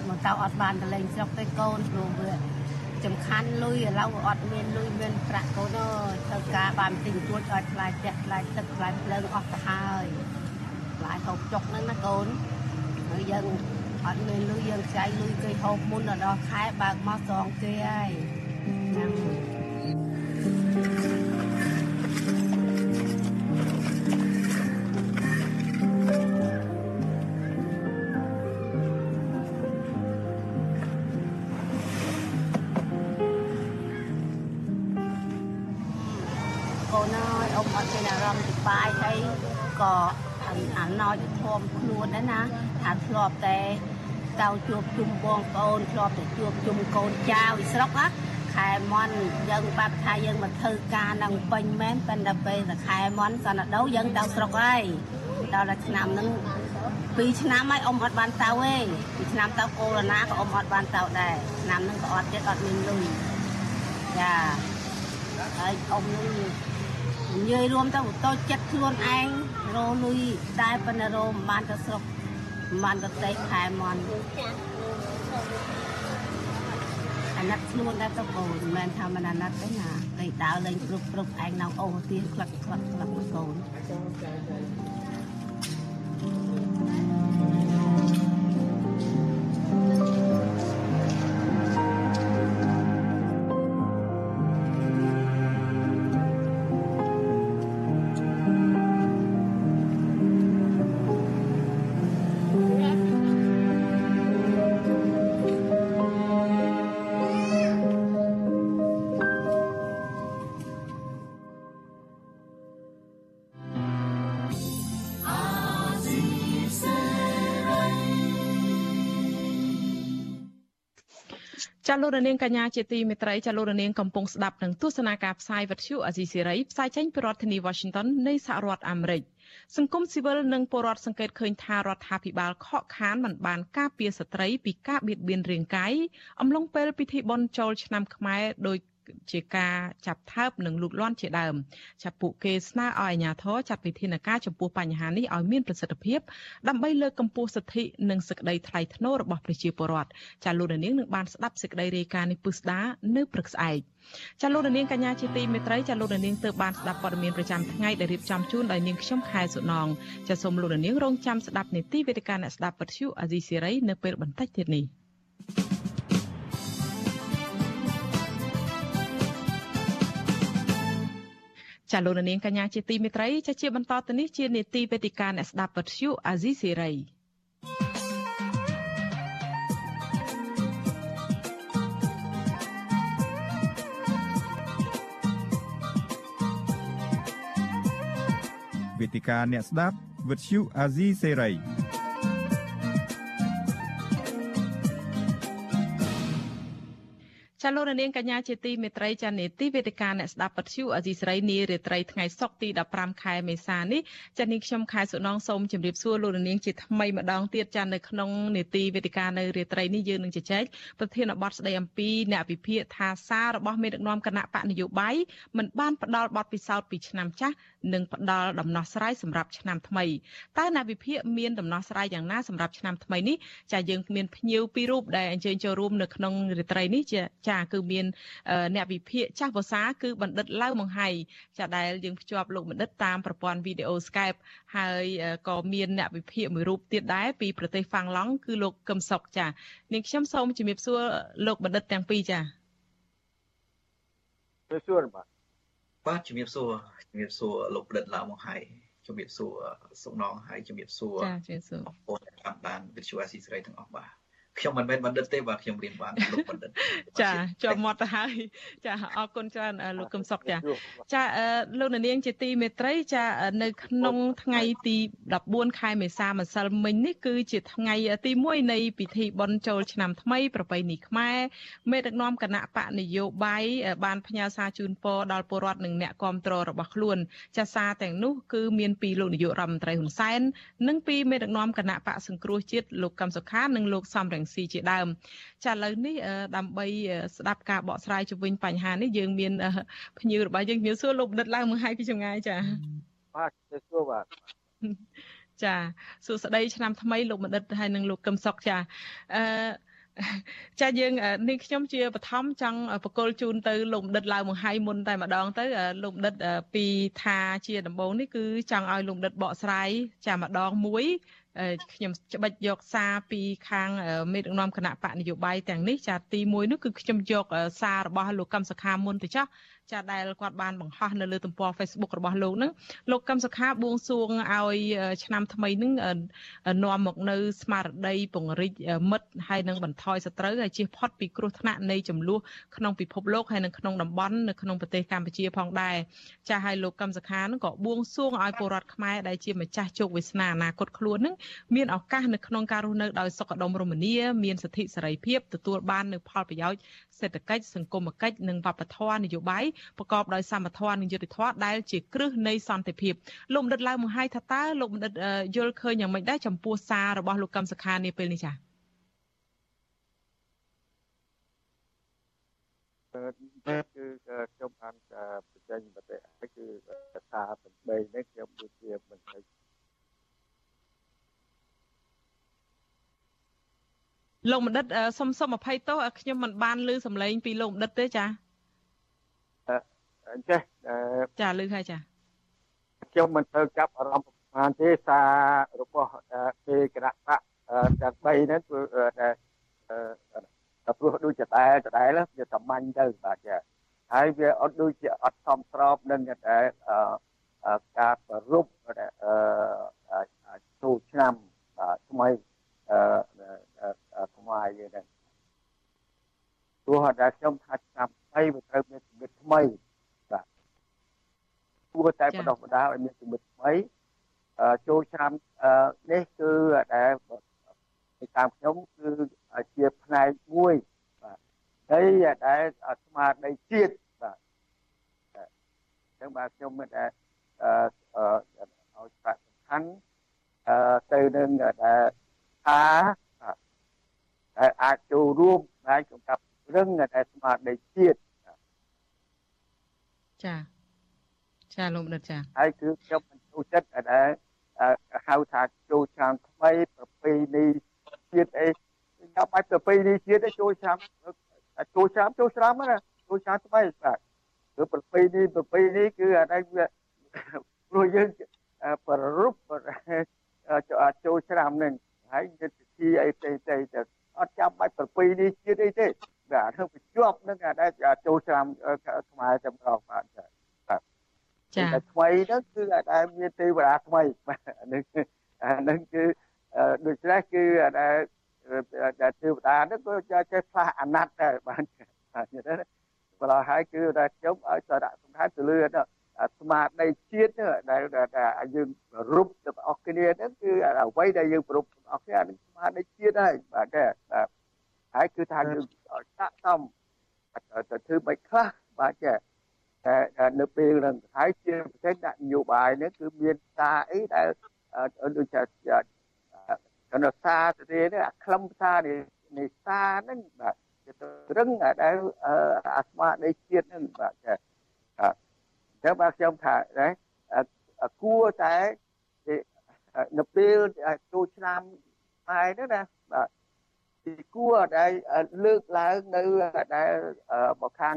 មកតៅអត់បានទៅលេងស្រុកទេកូនព្រោះវាសំខាន់លុយឥឡូវអត់មានលុយមានប្រាក់កូនអើយធ្វើការបានទិញទួចឲ្យថ្លៃផ្ទះថ្លៃទឹកថ្លៃភ្លើងអស់ទៅហើយថ្លៃហូបចុកហ្នឹងណាកូនហើយយើង អត់មានលុយយើងខ្ចីលុយគេហូបមុនដល់ខែបើកមកសងគេហើយចាំកូនអើយអ៊ំអត់មានអារម្មណ៍សុបាយហើយក៏អាណោចធំខ្លួនដែរណា ថាធ្លាប់តែតៅជួបជុំបងប្អូនធ្លាប់តែជួបជុំកូនចៅពីស្រុកណាខែមន់យើងបាត់ថាយើងមកធ្វើការនឹងពេញមែនប៉ុន្តែពេលតែខែមន់សន្តិដោយើងទៅស្រុកហើយដល់តែឆ្នាំហ្នឹង2ឆ្នាំហើយអ៊ំអត់បានទៅទេពីឆ្នាំទៅកូវីដក៏អ៊ំអត់បានទៅដែរឆ្នាំហ្នឹងក៏អត់ទៀតអត់មានលុយចាហើយអ៊ំនឹងនិយាយរួមទៅតូចចិត្តខ្លួនឯងរលុយតែប៉ុន្តែរមិនបានទៅស្រុក មិនបានទៅទេខែមន់អាណិតខ្លួនដែរទៅកូនមិនមែនថាមិនអាណិតទេណាគេដើរលេងគ្រប់គ្រប់ឯងនៅអូទៀនខ្លឹកខ្លឹកខ្លឹកមកកូនចា លោករនាងកញ្ញាជាទីមេត្រីចាលោករនាងកំពុងស្ដាប់នឹងទស្សនាការផ្សាយវិទ្យុអាស៊ីសេរីផ្សាយចេញពីរដ្ឋធានី Washington នៃសហរដ្ឋអាមេរិកសង្គមស៊ីវិលនិងពលរដ្ឋសង្កេតឃើញថារដ្ឋាភិបាលខកខានមិនបានការពារស្ត្រីពីការបៀតបៀនរាងកាយអំឡុងពេលពិធីបុណ្យចូលឆ្នាំខ្មែរដោយ ជាការចាប់ថើបនិងលូកលាន់ជាដើមចាប់ពួកគេស្នើឲ្យអាជ្ញាធរចាត់វិធានការចំពោះបញ្ហានេះឲ្យមានប្រសិទ្ធភាពដើម្បីលើកកម្ពស់សិទ្ធិនិងសេចក្តីថ្លៃថ្នូររបស់ប្រជាពលរដ្ឋចាលោកនាងនឹងបានស្ដាប់សេចក្តីរាយការណ៍នេះពុស្ដានៅព្រឹកស្អែកចាលោកនាងកញ្ញាជាទីមេត្រីចាលោកនាងទើបបានស្ដាប់ព័ត៌មានប្រចាំថ្ងៃដែលរៀបចំជូនដោយនាងខ្ញុំខែសុណងចាសូមលោកនាងរងចាំស្ដាប់នីតិវេទិកាអ្នកស្ដាប់ពទ្យុអាស៊ីសេរីនៅពេលបន្តិចទៀតនេះ ចាលោកនាងកញ្ញាជាទីមេត្រីចាជាបន្តទៅនេះជានេតិវេទិកាអ្នកស្ដាប់ពទ្យុអាស៊ីសេរីវេទិកាអ្នកស្ដាប់វិទ្យុអាស៊ីសេរី ចាលោកនាងកញ្ញាជាទីមេត្រីចានេតិវេទិកាអ្នកស្ដាប់ពទ្យុអេស៊ីស្រីនារាត្រីថ្ងៃសុក្រទី15ខែមេសានេះចានាងខ្ញុំខែសុណងសូមជម្រាបសួរលោកនាងជាថ្មីម្ដងទៀតចានៅក្នុងនេតិវេទិកានៅរាត្រីនេះយើងនឹងជជែកប្រធានបទស្ដីអំពីអ្នកវិភាគថាសាររបស់មេដឹកនាំគណៈបកនយោបាយមិនបានផ្ដល់បទពិសោធន៍ពីឆ្នាំចាស់និងផ្ដល់ដំណោះស្រាយសម្រាប់ឆ្នាំថ្មីតើអ្នកវិភាគមានដំណោះស្រាយយ៉ាងណាសម្រាប់ឆ្នាំថ្មីនេះចាយើងមានភ្ញៀវពីររូបដែលអញ្ជើញចូលរួមនៅក្នុងរាត្រីនេះចាគឺមានអ្នកវិភាគចាស់ភាសាគឺបណ្ឌិតឡៅមង្ហៃចាដែលយើងភ្ជាប់លោកបណ្ឌិតតាមប្រព័ន្ធវីដេអូ Skype ហើយក៏មានអ្នកវិភាគមួយរូបទៀតដែរពីប្រទេសហ្វាំងឡង់គឺលោកកឹមសុកចានាងខ្ញុំសូមជំរាបសួរលោកបណ្ឌិតទាំងពីរចាជំរាបសួរបាទ បាទជំរាបសួរជំរាបសួរលោកបណ្ឌិតឡាមកហើយជំរាបសួរសុកណងហើយជំរាបសួរចាជំរាបសួរបងប្អូនតាមដានវិទ្យុអាស៊ីសេរីទាំងអស់បាទ ខ្ញុំមិនមែនបណ្ឌិតទេបាទខ្ញុំរៀនបានលោកបណ្ឌិតចាជាប់មាត់ទៅហើយចាអរគុណច្រើនលោកកឹមសុកចាចាលោកនាងជាទីមេត្រីចានៅក្នុងថ្ងៃទី14ខែមេសាម្សិលមិញនេះគឺជាថ្ងៃទី1នៃពិធីបុណ្យចូលឆ្នាំថ្មីប្រពៃណីខ្មែរមេដឹកនាំគណៈបកនយោបាយបានផ្ញើសារជូនពរដល់ពលរដ្ឋនិងអ្នកគាំទ្ររបស់ខ្លួន ចាសារទាំងនោះគឺមានពីលោកនាយករដ្ឋមន្ត្រីហ៊ុនសែននិងពីមេដឹកនាំគណៈបកសង្គ្រោះជាតិលោកកឹមសុខានិងលោកសំរងស៊ីជាដើមចាឥឡូវនេះដើម្បីស្ដាប់ការបកស្រាយជុំវិញបញ្ហានេះយើងមានភ្ញៀវរបស់យើងជំរាបសួរលោកបណ្ឌិតឡើងមកហើយពីចម្ងាយចាបាទជំរាបសួរបាទចាសួស្តីឆ្នាំថ្មីលោកបណ្ឌិតហើយនិងលោកកឹមសុកចាអឺចាយើងនេះខ្ញុំជាបឋមចង់បកលជូនទៅលោកដិតឡាវមង្ហៃមុនតែម្ដងទៅលោកដិតពីថាជាដំបូងនេះគឺចង់ឲ្យលោកដិតបកស្រាយចាម្ដងមួយ ខ្ញុំច្បិចយកសារពីខាងមេដឹកនាំគណៈបកនយោបាយទាំងនេះចាទី1នោះគឺខ្ញុំយកសាររបស់លោកកឹមសុខាមុនទៅចាស់ ចាដែលគាត់បានបង្ហោះនៅលើទំព័រ Facebook របស់លោកហ្នឹងលោកកឹមសុខាបួងសួងឲ្យឆ្នាំថ្មីហ្នឹងនាំមកនៅស្មារតីពង្រីកមិត្តហើយនឹងបន្ថយសត្រូវហើយជៀសផុតពីគ្រោះថ្នាក់នៃចំនួនក្នុងពិភពលោកហើយនិងក្នុងតំបន់នៅក្នុងប្រទេសកម្ពុជាផងដែរចាស់ហើយលោកកឹមសុខាហ្នឹងក៏បួងសួងឲ្យពលរដ្ឋខ្មែរដែលជាម្ចាស់ជោគវាសនាអនាគតខ្លួនហ្នឹងមានឱកាសនៅក្នុងការរស់នៅដោយសុខដុមរមនាមានសិទ្ធិសេរីភាពទទួលបាននៅផលប្រយោជន៍ សេដ្ឋកិច្ចសង្គមគិច្ចនិងវប្បធម៌នយោបាយប្រកបដោយសមធម៌និងយុត្តិធម៌ដែលជាគ្រឹះនៃសន្តិភាពលោកបណ្ឌិតឡាវមង្ហៃថាតើលោកបណ្ឌិតយល់ឃើញយ៉ាងម៉េចដែរចំពោះសាររបស់លោកកឹមសុខានាពេលនេះចា៎គឺខ្ញុំបានបញ្ចេញមតិហើយគឺថា8នេះខ្ញុំដូចជាមិនឃើញ លោកបណ្ឌិតសុំសុំអភ័យទោសខ្ញុំមិនបានឮសំឡេងពីលោកបណ្ឌិតទេចាអញ្ចេះចាឮហើយចាខ្ញុំមិនទៅចាប់អារម្មណ៍ប្រហែលទេសាររបស់គេគណៈបកទាំង3ហ្នឹងគឺតែព្រោះដូចជាតែតែវាសម្ាញ់ទៅបាទចាហើយវាអត់ដូចជាអត់សមស្របនឹងតែការប្ររពចូលឆ្នាំថ្មី ខ្មែរយើងហ្នឹងព្រោះតែខ្ញុំថាឆ្នាំថ្មីវាត្រូវមានគំនិតថ្មីបាទគួរតែបដោះបដាឲ្យមានគំនិតថ្មីចូលឆ្នាំនេះគឺតែតាមខ្ញុំគឺជាផ្នែកមួយបាទហើយដែលស្មារតីជាតិបាទអញ្ចឹងបាទខ្ញុំមិនដែលអឺឲ្យប្រាក់សំខាន់អឺទៅនឹងដែល ថាដែលអាចចូលរួមដែលក្នុងការរឹងតែស្មារតីជាតិចាចាលោកបណ្ឌិតចាហើយគឺខ្ញុំមិនចូលចិត្តដែលហៅថាចូលឆ្នាំថ្មីប្រពៃណីជាតិអីខ្ញុំបាច់ប្រពៃណីជាតិទេចូលឆ្នាំចូលឆ្នាំចូលឆ្នាំណាចូលឆ្នាំថ្មីបាទគឺប្រពៃណីប្រពៃណីគឺអានេះវាព្រោះយើងប្ររពចូលឆ្នាំនឹង ហើយយុទ្ធវិធីអីផ្សេងផ្សេងទៅអត់ចាំបាច់ប្រពៃណីជាតិអីទេបាទនឹងបញ្ជាប់នឹងអាដែលចូលឆ្នាំខ្មែរចម្រុះបាទបាទចាតែថ្មីហ្នឹងគឺអាដែលមានទេវតាថ្មីបាទនឹងអានឹងគឺដូច្នេះគឺអាដែលដែលទេវតាហ្នឹងក៏ចេះផ្លាស់អាណត្តិដែរបាទបាទបន្លោះហើយគឺថាខ្ញុំឲ្យសារៈសំខាន់ទៅលើ ស្មារតីជាតិដែលយើងរូបទាំងអស់គ្នាហ្នឹងគឺអ្វីដែលយើងប្រពទាំងអស់គ្នាអានឹងស្មារតីជាតិហើយបាទបាទហើយគឺថាយើងដាក់តំទៅធ្វើមិនខ្លះបាទចាតែនៅពេលហ្នឹងហើយជាប្រទេសដាក់នយោបាយនេះគឺមានសារអីដែលដូចជាកណ្ដោសារទៅនេះអាខ្លឹមសារនេះនៃសារហ្នឹងបាទរឹងដែលអាស្មារតីជាតិហ្នឹងបាទចា ចឹងបាទខ្ញុំថាណាគួរតែនៅពេលចូលឆ្នាំហើយហ្នឹងណាបាទទីគួរដែលលើកឡើងនៅដែលមកខាង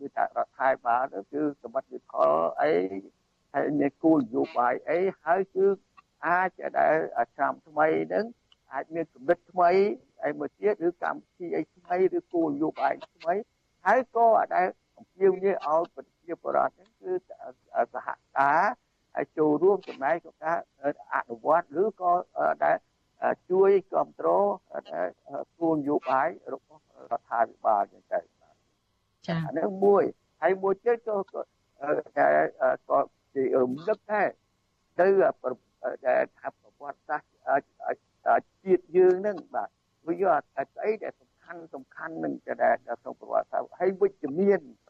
ដូចថារដ្ឋាភិបាលទៅគឺសម្បត្តិវិផលអីហើយមានគោលនយោបាយអីហើយគឺអាចដែលឆ្នាំថ្មីហ្នឹងអាចមានកម្រិតថ្មីអីមួយទៀតឬកម្មវិធីអីថ្មីឬគោលនយោបាយថ្មីហើយក៏ដែល អំពាវនាវឲ្យប្រជាពលរដ្ឋហ្នឹងគឺសហការហើយចូលរួមចំណែកក្នុងការអនុវត្តឬក៏ដែលជួយគ្រប់គ្រងគោលនយោបាយរបស់រដ្ឋាភិបាលចឹងទៅចា៎អានេះមួយហើយមួយទៀតក៏តែក៏ជារំលឹកដែរទៅដែលថាប្រវត្តិសាស្ត្រជាតិយើងហ្នឹងបាទវាយកស្អីដែលសំខាន់សំខាន់នឹងដែលក្នុងប្រវត្តិសាស្ត្រហើយវិជ្ជមានបាទ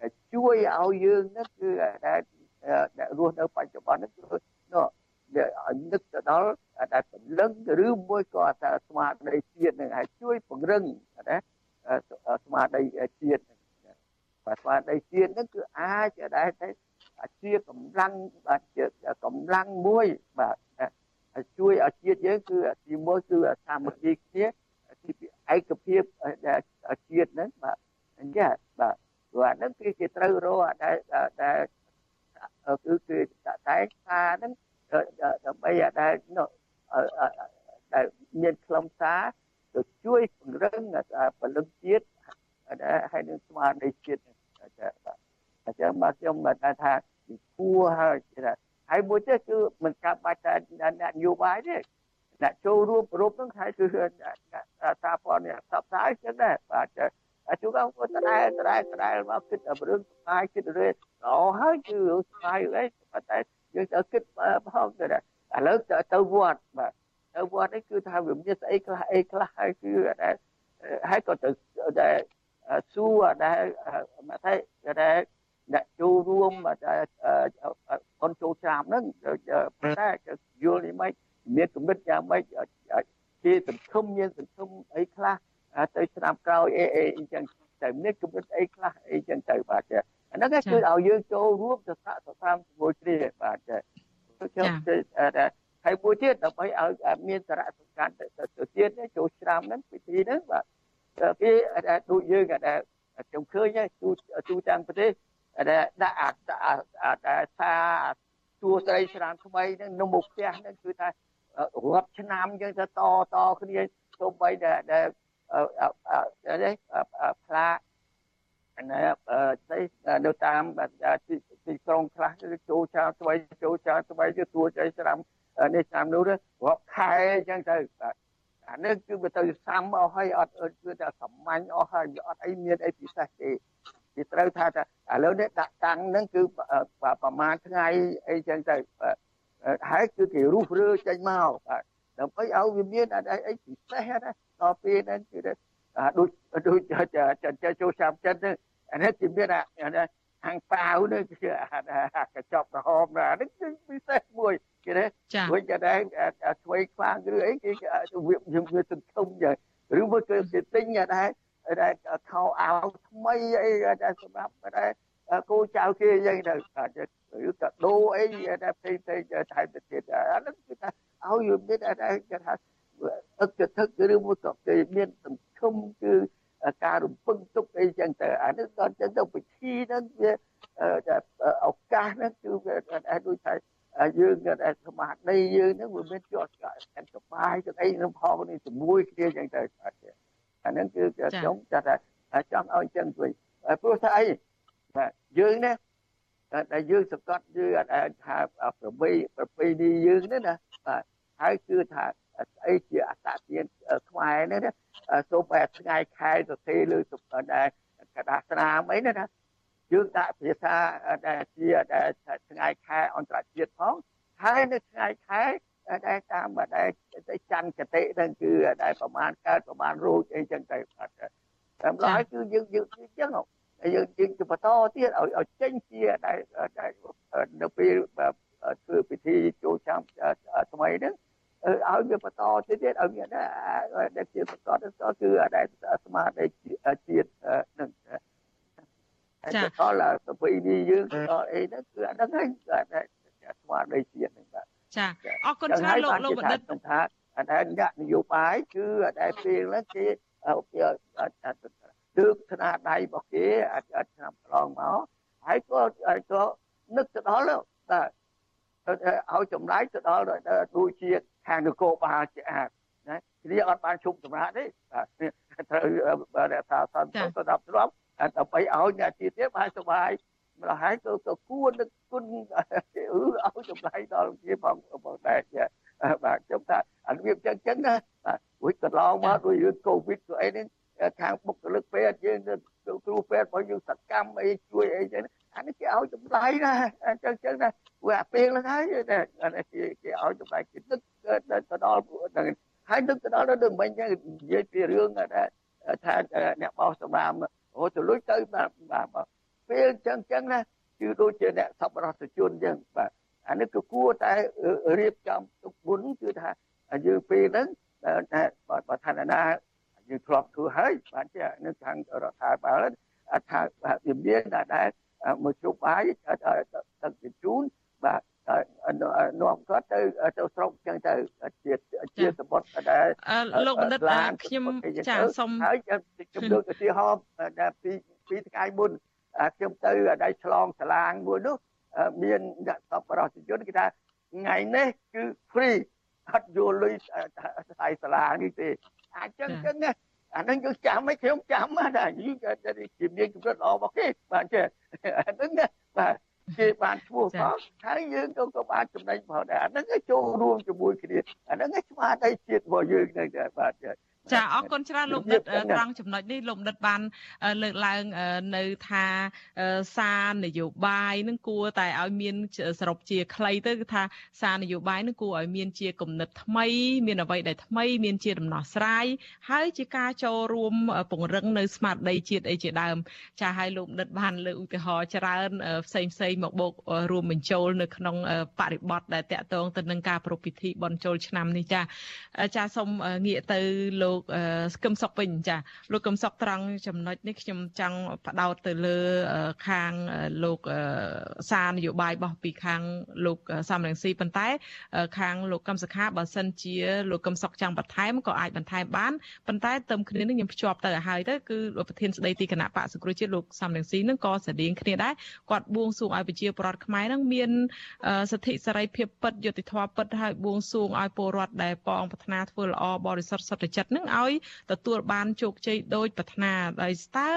ដែលជួយឲ្យយើងហ្នឹងគឺដែលដែលរស់នៅបច្ចុប្បន្នហ្នឹងគឺនោះឲ្យនឹកទៅដល់ដែលពលឹងឬមួយក៏ថាស្មារតីជាតិនឹងឲ្យជួយពង្រឹងណាស្មារតីជាតិបាទស្មារតីជាតិនឹងគឺអាចដែលតែជាកម្លាំងបាទជាកម្លាំងមួយបាទជួយឲ្យជាតិយើងគឺទីមួយគឺសាមគ្គីគ្នាទីពីរឯកហ្នឹងបាទអញ្ចឹងបាទ ព្រោះអាហ្នឹងគឺគេត្រូវរកដែលដែលគឺគឺតែថាហ្នឹងដើម្បីដែលដែលមានខ្លឹមសារទៅជួយពង្រឹងពលឹងជាតិហើយនឹងស្មារតីជាតិអញ្ចឹងមកខ្ញុំថាថាគួរហើយហើយមួយទៀតគឺមិនកាប់បាច់តែអ្នកនយោបាយទេអ្នកចូលរួមប្រពនឹងហើយគឺសារព័ត៌មានផ្សព្វផ្សាយចឹងដែរបាទ ជួនកាលគាត់តែតែតែមកគិតរឿងស្បាយគិតរឿងល្អហើយគឺស្បាយអីប៉ុន្តែយើងត្រូវគិតផងទៅឥឡូវទៅវត្តបាទទៅវត្តនេះគឺថាវាមានស្អីខ្លះអីខ្លះហើយគឺហើយក៏ទៅដែលសួរដែលមកថាដែលអ្នកចូលរួមអនចូលឆ្នាំហ្នឹងប៉ុន្តែយល់នេះមិនមានគំនិតយ៉ាងម៉េចជាសង្គមមានសង្គមអីខ្លះ ទៅឆ្នាំក្រោយអីអីអញ្ចឹងតែមានគំនិតអីខ្លះអីចឹងទៅបាទអាហ្នឹងគឺឲ្យយើងចូលរួមទៅសាកសតាមជាមួយគ្នាបាទខ្ញុំហើយមួយទៀតដើម្បីឲ្យមានសារៈសំខាន់ទៅទៀតចូលឆ្នាំហ្នឹងពិធីហ្នឹងបាទគេដូចយើងដែលខ្ញុំឃើញទូទូទាំងប្រទេសដែលដាក់អាថាទួស្រីឆ្នាំថ្មីហ្នឹងនៅមុខផ្ទះហ្នឹងគឺថារាប់ឆ្នាំយើងទៅតតគ្នាទោះបីដែល ដែលផ្លាកណាស្អីនៅតាមទីក្រុងខ្លះគឺចូលចោលស្វ័យចូលចោលស្វ័យគឺទួចៃឆ្នាំនេះឆ្នាំនោះរាប់ខែអញ្ចឹងទៅអានេះគឺវាទៅសាំអស់ហើយអត់គឺតែសាមញ្ញអស់ហើយអត់អីមានអីពិសេសទេគេត្រូវថាថាឥឡូវនេះដាក់តាំងហ្នឹងគឺប្រហែលថ្ងៃអីចឹងទៅហើយគឺគេរុះរើចេញមកបាទ ដើម្បីឲ្យវាមានអីពិសេសណាដល់ពេលហ្នឹងគឺដូចដូចចិនចូលចាំចិនហ្នឹងអានេះគេមានអាហាងប៉ាវនេះគឺកញ្ចប់ក្រហមណានេះគឺពិសេសមួយគេណាវិញតែស្វ័យខ្វាងឬអីគេវាយើងវាសង្គមចឹងឬមួយគឺគេទិញដែរដែលខោអាវថ្មីអីដែលសម្រាប់ដែលគូចៅគេអីទៅឬក៏ដូរអីដែលផ្សេងផ្សេងថែមទៅទៀតអានោះគឺថា ឲ្យយើងមានតែគេថាអឹកទឹកឬមួយក៏គេមានសង្គមគឺការរំពឹងទុកអីចឹងទៅអានេះដល់ចឹងទៅពិធីហ្នឹងវាឱកាសហ្នឹងគឺវាដូចថាយើងដែលសមាធិយើងហ្នឹងវាមានជាប់កាន់សុបាយទៅអីនឹងផងនេះជាមួយគ្នាចឹងទៅអាហ្នឹងគឺខ្ញុំចាត់ថាចង់ឲ្យចឹងវិញព្រោះថាអីបាទយើងណាដែលយើងសង្កត់យើងថាប្របីប្របីនេះយើងនេះណាបាទ ហើយគឺថាស្អីជាអត្តទានខ្មែរនេះណាសូមតែថ្ងៃខែទៅទេលើដែលកដាស្នាមអីណាយើងដាក់ភាសាដែលជាដែលថ្ងៃខែអន្តរជាតិផងហើយនៅថ្ងៃខែដែលតាមដែលទៅច័ន្ទកតិហ្នឹងគឺដែលប្រមាណកើតប្រមាណរោចអីចឹងទៅបាទតាមឡើយគឺយើងយើងអញ្ចឹងយើងយើងទៅបន្តទៀតឲ្យឲ្យចេញជាដែលនៅពេលធ្វើពិធីចូលឆ្នាំថ្មីហ្នឹង ឲ្យវាបន្តទៀតទៀតឲ្យមានដែលជាប្រកបទៅគឺដែលស្មារតីជាតិនឹងចា៎ដល់ទៅពីនេះយើងដល់អីហ្នឹងគឺអាហ្នឹងហើយស្មារតីជាតិហ្នឹងបាទចាអរគុណច្រើនលោកលោកបណ្ឌិតថាដែលអ្នកនយោបាយគឺដែលពេលហ្នឹងគេលើកស្នាដៃរបស់គេអាចឆ្នាំកន្លងមកហើយក៏ក៏នឹកទៅដល់បាទ ឲ្យចម្លែកទៅដល់ដូចជាខាងនគរបាលជាអាចណាគ្នាអត់បានជុំសម្រាប់ទេបាទត្រូវថាសន្តិសុខស្ដាប់ស្រាប់ដើម្បីឲ្យអ្នកជាទៀតបានសុបាយម្ល៉េះហើយក៏ក៏គួរនឹកគុណអឺឲ្យចម្លែកដល់ជាផងផងដែរបាទខ្ញុំថាអារបៀបចឹងចឹងណាបាទរួចកន្លងមកដោយរឿងកូវីដក៏អីនេះខាងបុគ្គលិកពេទ្យយើង គ្រូពេទ្យរបស់យើងសកម្មអីជួយអីចឹងអានេះគេឲ្យចម្លែកណាអញ្ចឹងចឹងណាវាអាពេលហ្នឹងហើយអានេះគេគេឲ្យចម្លែកគេនឹកទៅដល់ហ្នឹងហើយនឹកទៅដល់ទៅមិញចឹងនិយាយពីរឿងថាអ្នកបោះសម្រាមអូទៅលុយទៅបាទបាទពេលចឹងចឹងណាគឺដូចជាអ្នកសប្បុរសជនចឹងបាទអានេះគឺគួរតែរៀបចំទុកមុនគឺថាយើងពេលហ្នឹងតែបើឋានណា យើងធ្លាប់ធ្វើហើយបាទជានៅខាងរដ្ឋាភិបាលថាវាមានដែលមួយជុំបាយទឹកជញ្ជូនបាទនាំគាត់ទៅទៅស្រុកចឹងទៅជាជាសមុទ្រដែលលោកបណ្ឌិតខ្ញុំចាសូមហើយខ្ញុំលើកឧទាហរណ៍ដែលពីពីថ្ងៃមុនខ្ញុំទៅដែលឆ្លងសាឡាងមួយនោះមានអ្នកសប្បុរសជនគេថាថ្ងៃនេះគឺ free អត់យកលុយថ្លៃសាលានេះទេ អាចចឹងចឹងណាអានឹងយើងចាំឲ្យខ្ញុំចាំណាយើងជំនាញកម្រិតល្អមកគេបាទចេះអានឹងណាបាទគេបានឈ្មោះផងហើយយើងក៏ក៏បានចំណេញផងដែរអានឹងចូលរួមជាមួយគ្នាអានឹងស្មារតីជាតិរបស់យើងហ្នឹងដែរបាទ ចាអរគុណច្រើនលោកដិតត្រង់ចំណុចនេះលោកដិតបានលើកឡើងនៅថាសារនយោបាយនឹងគួរតែឲ្យមានសរុបជាខ្លីទៅគឺថាសារនយោបាយនឹងគួរឲ្យមានជាគំនិតថ្មី មានអ្វីដែលថ្មីមានជាដំណោះស្រាយហើយជាការចូលរួមពង្រឹងនៅស្មារតីជាតិអីជាដើម ចាឲ្យលោកដិតបានលើកឧទាហរណ៍ច្រើនផ្សេងផ្សេងមកបូករួមបញ្ចូលនៅក្នុងបរិបទដែលតកតងទៅនឹងការប្រពៃពិធីបន់ជុលឆ្នាំនេះចាចាសូមងាកទៅលោកលោកកឹមសុកវិញចាលោកកឹមសុកត្រង់ចំណុចនេះខ្ញុំចង់បដោតទៅលើខាងលោកសារនយោបាយរបស់ពីខាងលោកសំរងស៊ីប៉ុន្តែ ខាងលោកកឹមសុខាបើសិនជាលោកកឹមសុកចង់បន្ថែមក៏អាចបន្ថែមបានប៉ុន្តែទៅគ្នានឹងខ្ញុំភ្ជាប់ទៅឲ្យហើយទៅគឺលោកប្រធានស្ដីទីគណៈបកសង្គ្រោះជាតិលោកសំរងស៊ីនឹងក៏ស្តៀងគ្នាដែរគាត់បួងសួងឲ្យប្រជាពលរដ្ឋខ្មែរនឹងមានសិទ្ធិសេរីភាពពិតយុត្តិធម៌ពិតហើយបួងសួងឲ្យពលរដ្ឋដែលប៉ងប្រាថ្នាធ្វើល្អបរិសុទ្ធសុទ្ធចិត្តនឹងឲ្យទទួលបានជោគជ័យដោយប្រាថ្នាដោយតើ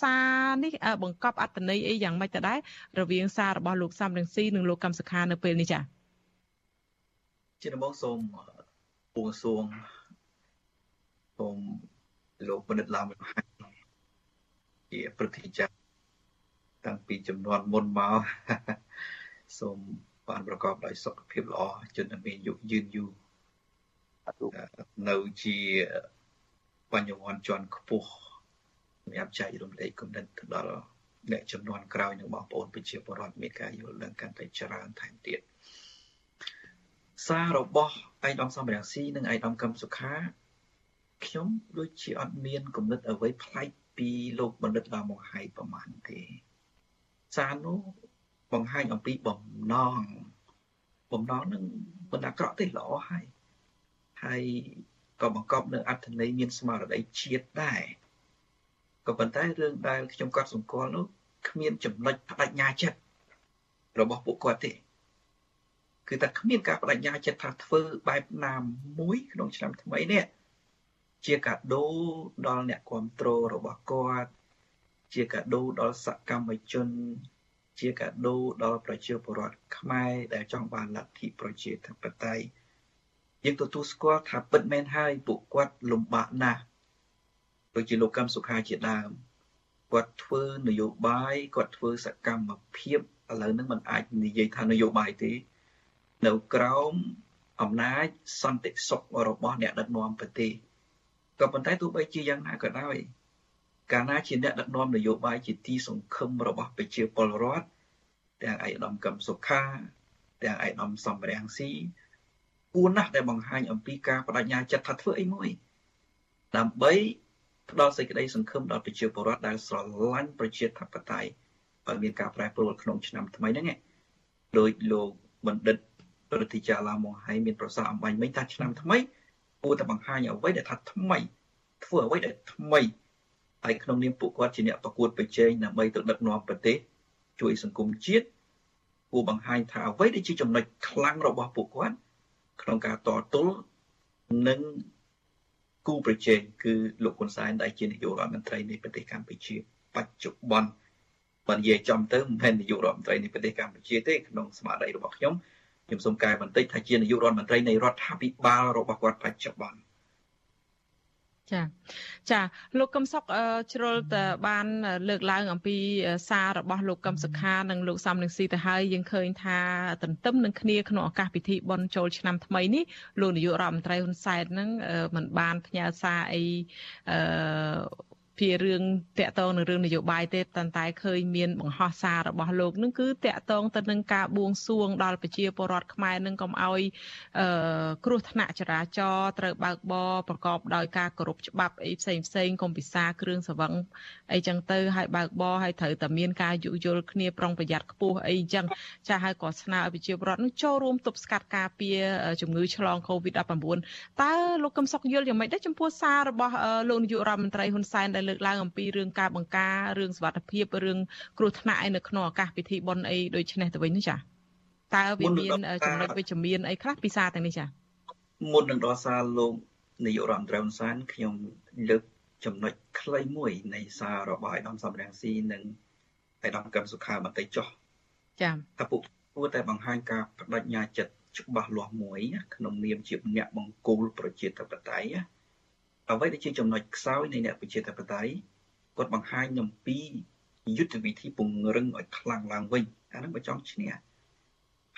សារនេះបង្កប់អត្តន័យអីយ៉ាងម៉េចទៅដែររវាងសាររបស់លោកសំរងស៊ីនិងលោកកឹមសុខានៅពេលនេះចា៎ជាដំបូងសូមពងសួងសូមលោកបណ្ឌិតឡាមជាប្រតិចាតាំងពីចំនួនមុនមកសូមបានប្រកបដោយសុខភាពល្អ ជនមានយុយឺនយូរ នៅជាបញ្ញវន្តជាន់ខ្ពស់សម្រាប់ចែករំលែកគំនិតទៅដល់អ្នកចំនួនក្រោយនិងបងប្អូនប្រជាពលរដ្ឋមានការយល់ដឹងកាន់តែច្រើនថែមទៀតសាររបស់ឯកឧត្តមសំរងស៊ីនិងឯកឧត្តមកឹមសុខាខ្ញុំដូចជាអត់មានគំនិតអ្វីប្លែកពីលោកបណ្ឌិតឡាមកហៃប្រមាណទេសារនោះបង្ហាញអំពីបំណងបំណងនឹងមិនអាក្រក់ទេល្អហើយ ហើយក៏បង្កប់នៅអត្ថន័យមានស្មារតីជាតិដែរក៏ប៉ុន្តែរឿងដែលខ្ញុំកត់សម្គាល់នោះគ្មានចំណុចបដិញ្ញាចិត្តរបស់ពួកគាត់ទេគឺតែគ្មានការបដិញ្ញាចិត្តថាធ្វើបែបណាមួយក្នុងឆ្នាំថ្មីនេះជាកាដូដល់អ្នកគ្រប់គ្រងរបស់គាត់ជាកាដូដល់សកម្មជន ជាកាដូដល់ប្រជាពលរដ្ឋខ្មែរដែលចង់បានលទ្ធិប្រជាធិបតេយ្យ យើងទទួលស្គាល់ថាពិតមែនហើយពួកគាត់លំបាកណាស់ដូចជាលោកកឹមសុខាជាដើមគាត់ធ្វើនយោបាយគាត់ធ្វើសកម្មភាពឥឡូវហ្នឹងมันអាចនិយាយថានយោបាយទេ នៅក្រោមអំណាចសន្តិសុខរបស់អ្នកដឹកនាំប្រទេសក៏ប៉ុន្តែទោះបីជាយ៉ាងណាក៏ដោយកាលណាជាអ្នកដឹកនាំនយោបាយជាទីសង្ឃឹមរបស់ប្រជាពលរដ្ឋទាំងឯកឧត្តមកឹមសុខាទាំងឯកឧត្តមសំរងស៊ី គួរណាស់ដែលបង្ហាញអំពីការបដិញ្ញាចិត្តថាធ្វើអីមួយដើម្បីផ្ដល់សេចក្តីសង្ឃឹមដល់ប្រជាពលរដ្ឋដែលស្រឡាញ់ប្រជាធិបតេយ្យឲ្យមានការប្រែប្រួលក្នុងឆ្នាំថ្មីហ្នឹងដោយលោកបណ្ឌិតរដ្ឋាភិបាលឡាមកឲ្យមានប្រសាសន៍អំបញ្ញមិញថាឆ្នាំថ្មីគួរតែបង្ហាញអ្វីដែលថាថ្មី ធ្វើអ្វីដែលថ្មីហើយក្នុងនាមពួកគាត់ជាអ្នកប្រកួតប្រជែងដើម្បីទៅដឹកនាំប្រទេសជួយសង្គមជាតិគួរបង្ហាញថាអ្វីដែលជាចំណុចខ្លាំងរបស់ពួកគាត់ ក្នុងការតទល់នឹងគូប្រជែងគឺលោកហ៊ុនសែនដែលជានាយករដ្ឋមន្ត្រីនៃប្រទេសកម្ពុជា បច្ចុប្បន្នបើនិយាយចំទៅមិនមែននាយករដ្ឋមន្ត្រីនៃប្រទេសកម្ពុជាទេក្នុងស្មារតីរបស់ខ្ញុំខ្ញុំសូមកែបន្តិចថាជានាយករដ្ឋមន្ត្រីនៃរដ្ឋាភិបាលរបស់គាត់បច្ចុប្បន្ន ចាចាលោកកឹមសុខជ្រុលតបាន លើកឡើង អំពីសាររបស់លោកកឹមសុខានិងលោកសំនឹងស៊ីទៅហើយយើងឃើញថាទន្ទឹមនឹងគ្នាក្នុងឱកាសពិធីបុណ្យចូលឆ្នាំថ្មីនេះលោកនាយករដ្ឋមន្ត្រីហ៊ុនសែននឹងមិនបានផ្ញើសារអីអឺ ភារឿងតកតងនឹងរឿងនយោបាយទេប៉ុន្តែឃើញមានបង្ហោះសាររបស់លោកនឹងគឺតកតងទៅនឹងការបួងសួងដល់ប្រជាពលរដ្ឋខ្មែរនឹងកុំឲ្យអឺគ្រោះថ្នាក់ចរាចរណ៍ត្រូវបើកបរប្រកបដោយការគោរពច្បាប់អីផ្សេងផ្សេងកុំពិសាគ្រឿងសង្វឹងអីចឹងទៅឲ្យបើកបរឲ្យត្រូវតែមានការយោគយល់គ្នាប្រុងប្រយ័ត្នខ្ពស់អីចឹងចាស់ហើយក៏ស្នើឲ្យប្រជាពលរដ្ឋនឹងចូលរួមទប់ស្កាត់ការពារជំងឺឆ្លង COVID-19 តើលោកកឹមសុខយល់យ៉ាងម៉េចដែរចំពោះសាររបស់លោកនាយករដ្ឋមន្ត្រីហ៊ុនសែនដែលលើកឡើងអំពីរឿងការបង្ការរឿងសុវត្ថិភាពរឿងគ្រោះថ្នាក់ឯនៅក្នុងឱកាសពិធីបុណ្យអីដូចនេះទៅវិញនេះចាតើវាមានចំណុចវិជ្ជមានអីខ្លះពីសារទាំងនេះចាមុននឹងដល់សារលោកនាយករដ្ឋមន្ត្រីហ៊ុនសែនខ្ញុំលើកចំណុចខ្លីមួយនៃសាររបស់ឯកឧត្តមសំរងស៊ីនិងឯកឧត្តមកឹមសុខាបន្តិចចុះចា៎ថាពួកគួរតែបង្ហាញការបដិញ្ញាចិត្តច្បាស់លាស់មួយក្នុងនាមជាអ្នកបង្គោលប្រជាធិបតេយ្យ អ្វីដែលជាចំណុចខ្សោយនៃអ្នកប្រជាធិបតេយ្យគាត់បង្ហាញអំពីយុទ្ធវិធីពង្រឹងឲ្យខ្លាំងឡើងវិញអាហ្នឹងបើចង់ឈ្នះ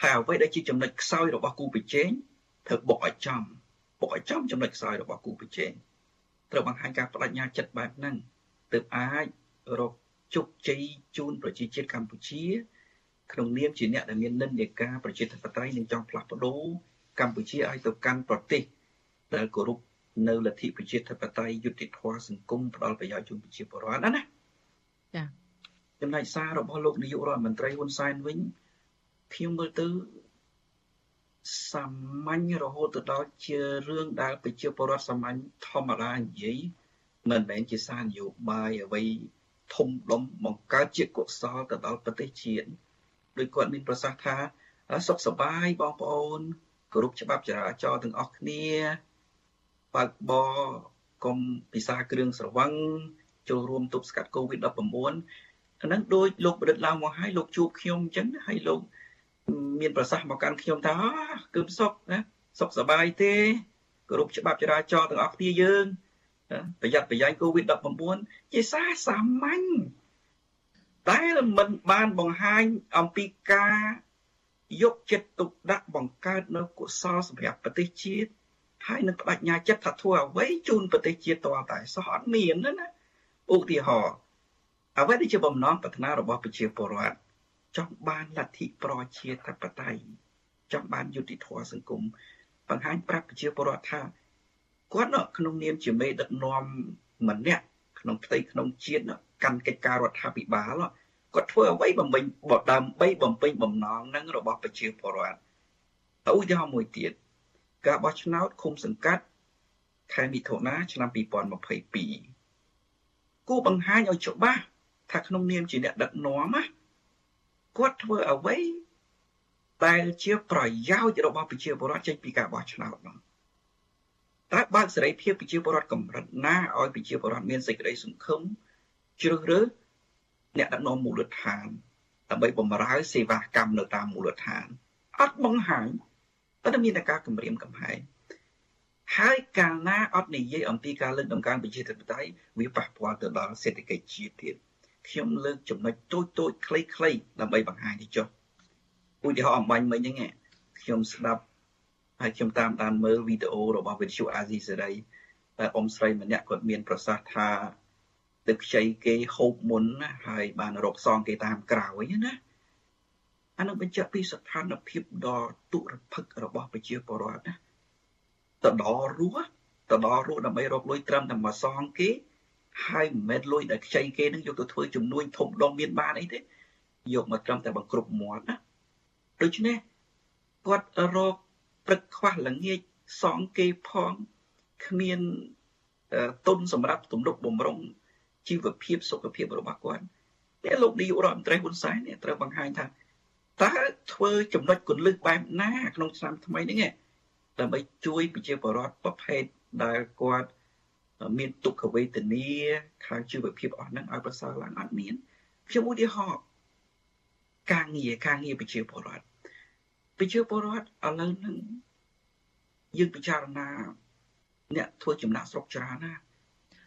ហើយអ្វីដែលជាចំណុចខ្សោយរបស់គូប្រជែងត្រូវបុកឲ្យចំបុកឲ្យចំចំណុចខ្សោយរបស់គូប្រជែងត្រូវបង្ហាញការបដិញ្ញាចិត្តបែបហ្នឹងទើបអាចរកជោគជ័យជូនប្រជាជាតិកម្ពុជា ក្នុងនាមជាអ្នកដែលមាននិន្នាការប្រជាធិបតេយ្យនិងចង់ផ្លាស់ប្ដូរកម្ពុជាឲ្យទៅកាន់ប្រទេសដែលគោរព នៅលទ្ធិប្រជាធិបតេយ្យយុត្តិធម៌សង្គមផ្ដល់ប្រយោជន៍ជូនប្រជាពលរដ្ឋណាណាចា៎ចំណែកសាររបស់លោកនាយករដ្ឋមន្ត្រីហ៊ុនសែនវិញខ្ញុំមើលទៅសាមញ្ញរហូតទៅដល់ជារឿងដែលប្រជាពលរដ្ឋសាមញ្ញធម្មតានិយាយមិនមែនជាសារនយោបាយអ្វីធំដុំបង្កើតជាកុសលទៅដល់ប្រទេសជាតិដោយគាត់មានប្រសាសន៍ថាសុខសប្បាយបងប្អូនគោរពច្បាប់ចរាចរណ៍ទាំងអស់គ្នា បើកបរកុំពិសាគ្រឿងស្រវឹងចូលរួមទប់ស្កាត់ COVID-19 អាហ្នឹងដោយលោកបដិទ្ធឡើងមកឲ្យលោកជួបខ្ញុំអញ្ចឹងហើយលោកមានប្រសាសន៍មកកាន់ខ្ញុំថាគឺសុខណាសុខសប្បាយទេគោរពច្បាប់ចរាចរណ៍ទាំងអស់គ្នាយើងប្រយ័ត្នប្រយែង COVID-19 ជាសារសាមញ្ញតែមិនបានបង្ហាញអំពីការយកចិត្តទុកដាក់បង្កើតនៅកុសលសម្រាប់ប្រទេសជាតិ ហើយនឹងបដិញ្ញាចិត្តថាធ្វើអ្វីជូនប្រទេសជាតិតតែសោះអត់មានណាឧទាហរណ៍អ្វីដែលជាបំណងប្រាថ្នារបស់ប្រជាពលរដ្ឋចង់បានលទ្ធិប្រជាធិបតេយ្យចង់បានយុត្តិធម៌សង្គមបង្ហាញប្រាប់ប្រជាពលរដ្ឋថាគាត់ក្នុងនាមជាមេដឹកនាំម្នាក់ក្នុងផ្ទៃក្នុងជាតិកាន់កិច្ចការរដ្ឋាភិបាលគាត់ធ្វើអ្វីបំពេញដើម្បីបំពេញបំណងនឹងរបស់ប្រជាពលរដ្ឋឧទាហរណ៍មួយទៀត ការបោះឆ្នោតឃុំសង្កាត់ខែមិថុនាឆ្នាំ2022គូបង្ហាញឲ្យច្បាស់ថាក្នុងនាមជាអ្នកដឹកនាំណាគាត់ធ្វើអ្វីដែលជាប្រយោជន៍របស់ប្រជាពលរដ្ឋចេញពីការបោះឆ្នោតនោះតើបើកសេរីភាពប្រជាពលរដ្ឋកម្រិតណាឲ្យប្រជាពលរដ្ឋមានសេចក្តីសង្ឃឹមជ្រើសរើសអ្នកដឹកនាំមូលដ្ឋានដើម្បីបម្រើសេវាកម្មនៅតាមមូលដ្ឋានអត់បង្ហាញ ប៉ុន្តែមានតែការគម្រាមកំហែងហើយកាលណាអត់និយាយអំពីការលើកដំកើងប្រជាធិបតេយ្យវាប៉ះពាល់ទៅដល់សេដ្ឋកិច្ចជាតិទៀតខ្ញុំលើកចំណុចតូចតូចខ្លីៗដើម្បីបង្ហាញនេះចុះឧទាហរណ៍អំបញ្ញមិញហ្នឹងខ្ញុំស្ដាប់ហើយខ្ញុំតាមដានមើលវីដេអូរបស់វិទ្យុអាស៊ីសេរីតែអ៊ំស្រីម្នាក់គាត់មានប្រសាសន៍ថាទឹកខ្ចីគេហូបមុនណាហើយបានរកសងគេតាមក្រោយណា អានឹងបញ្ជាក់ពីស្ថានភាពដ៏ទុរភិក្សរបស់ប្រជាពលរដ្ឋណាទៅដល់រស់ទៅដល់រស់ដើម្បីរកលុយត្រឹមតែមួយសងគេហើយមិនមែនលុយដែលខ្ចីគេនឹងយកទៅធ្វើចំនួនធំដុំមានបានអីទេយកមកត្រឹមតែបង្គ្រប់មាត់ណាដូច្នេះគាត់រកព្រឹកខ្វះល្ងាចសងគេផងគ្មានទុនសម្រាប់ទំនុកបំរុងជីវភាពសុខភាពរបស់គាត់តែលោកនាយករដ្ឋមន្ត្រីហ៊ុនសែនត្រូវបង្ហាញថា តើធ្វើចំណុចគន្លឹះបែបណា ក្នុងឆ្នាំថ្មីនេះដើម្បីជួយប្រជាពលរដ្ឋប្រភេទដែលគាត់មានទុក្ខវេទនាខាងជីវភាពអស់ហ្នឹងឲ្យប្រសើរឡើងអត់មានខ្ញុំឧទាហរណ៍ការងារការងារប្រជាពលរដ្ឋប្រជាពលរដ្ឋឥឡូវហ្នឹងយើងពិចារណាអ្នកធ្វើចំណាក់ស្រុកច្រើនណា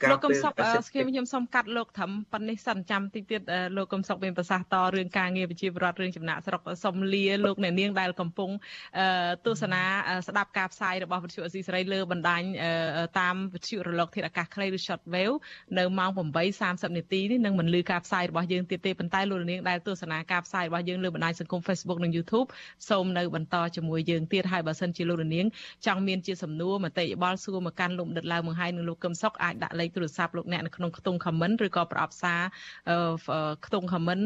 លោកកឹមសុខស្គីមខ្ញុំសូមកាត់លោកត្រឹមប៉ុណ្នេះសិនចាំតិចទៀតលោកកឹមសុខមានប្រសាសន៍តរឿងការងារវិជាប្រដ្ឋរឿងចំណាក់ស្រុកសុំលាលោកអ្នកនាងដែលកំពុងទស្សនាស្ដាប់ការផ្សាយរបស់វិទ្យុអស៊ីសេរីលើបណ្ដាញតាមវិទ្យុរលក ធាតុអាកាសខ្លីឬ shortwave នៅម៉ោង8:30នាទីនេះនឹងមិនលឺការផ្សាយរបស់យើងទៀតទេប៉ុន្តែលោកនាងដែលទស្សនាការផ្សាយរបស់យើងលើបណ្ដាញសង្គម Facebook និង YouTube សូមនៅបន្តជាមួយយើងទៀតហើយបើសិនជាលោកនាងចង់មានជាសំណួរមតិយោបល់សួរមកកាន់លោកដិតឡាវមង្ហៃនិងលោកកឹមសុខអាចដាក់លេខទូរស័ព្ទលោកអ្នកនៅក្នុងខ្ទង់ comment ឬក៏ប្រអប់សារខ្ទង់ comment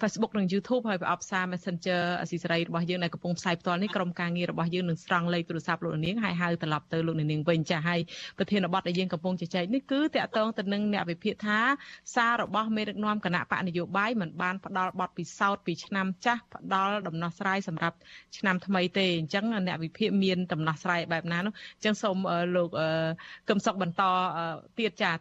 Facebook និង YouTube ហើយប្រអប់សារ Messenger អស៊ីសេរីរបស់យើងដែលកំពុងផ្សាយផ្ទាល់នេះក្រុមការងាររបស់យើងនឹងស្រង់លេខទូរស័ព្ទលោកនាងហើយហៅត្រឡប់ទៅលោកនាងវិញចាស់ហើយប្រធានបទដែលយើងកំពុងជជែកនេះគឺតកតងទៅនឹងអ្នកវិភាគថាសាររបស់មេដឹកនាំគណៈបកនយោបាយមិនបានផ្ដល់បទពិសោធន៍ពីឆ្នាំចាស់ផ្ដល់ដំណោះស្រាយសម្រាប់ឆ្នាំថ្មីទេអញ្ចឹងអ្នកវិភាគមានដំណោះស្រាយបែបណានោះអញ្ចឹងសូមលោកកឹមសុខបន្តទៀតចា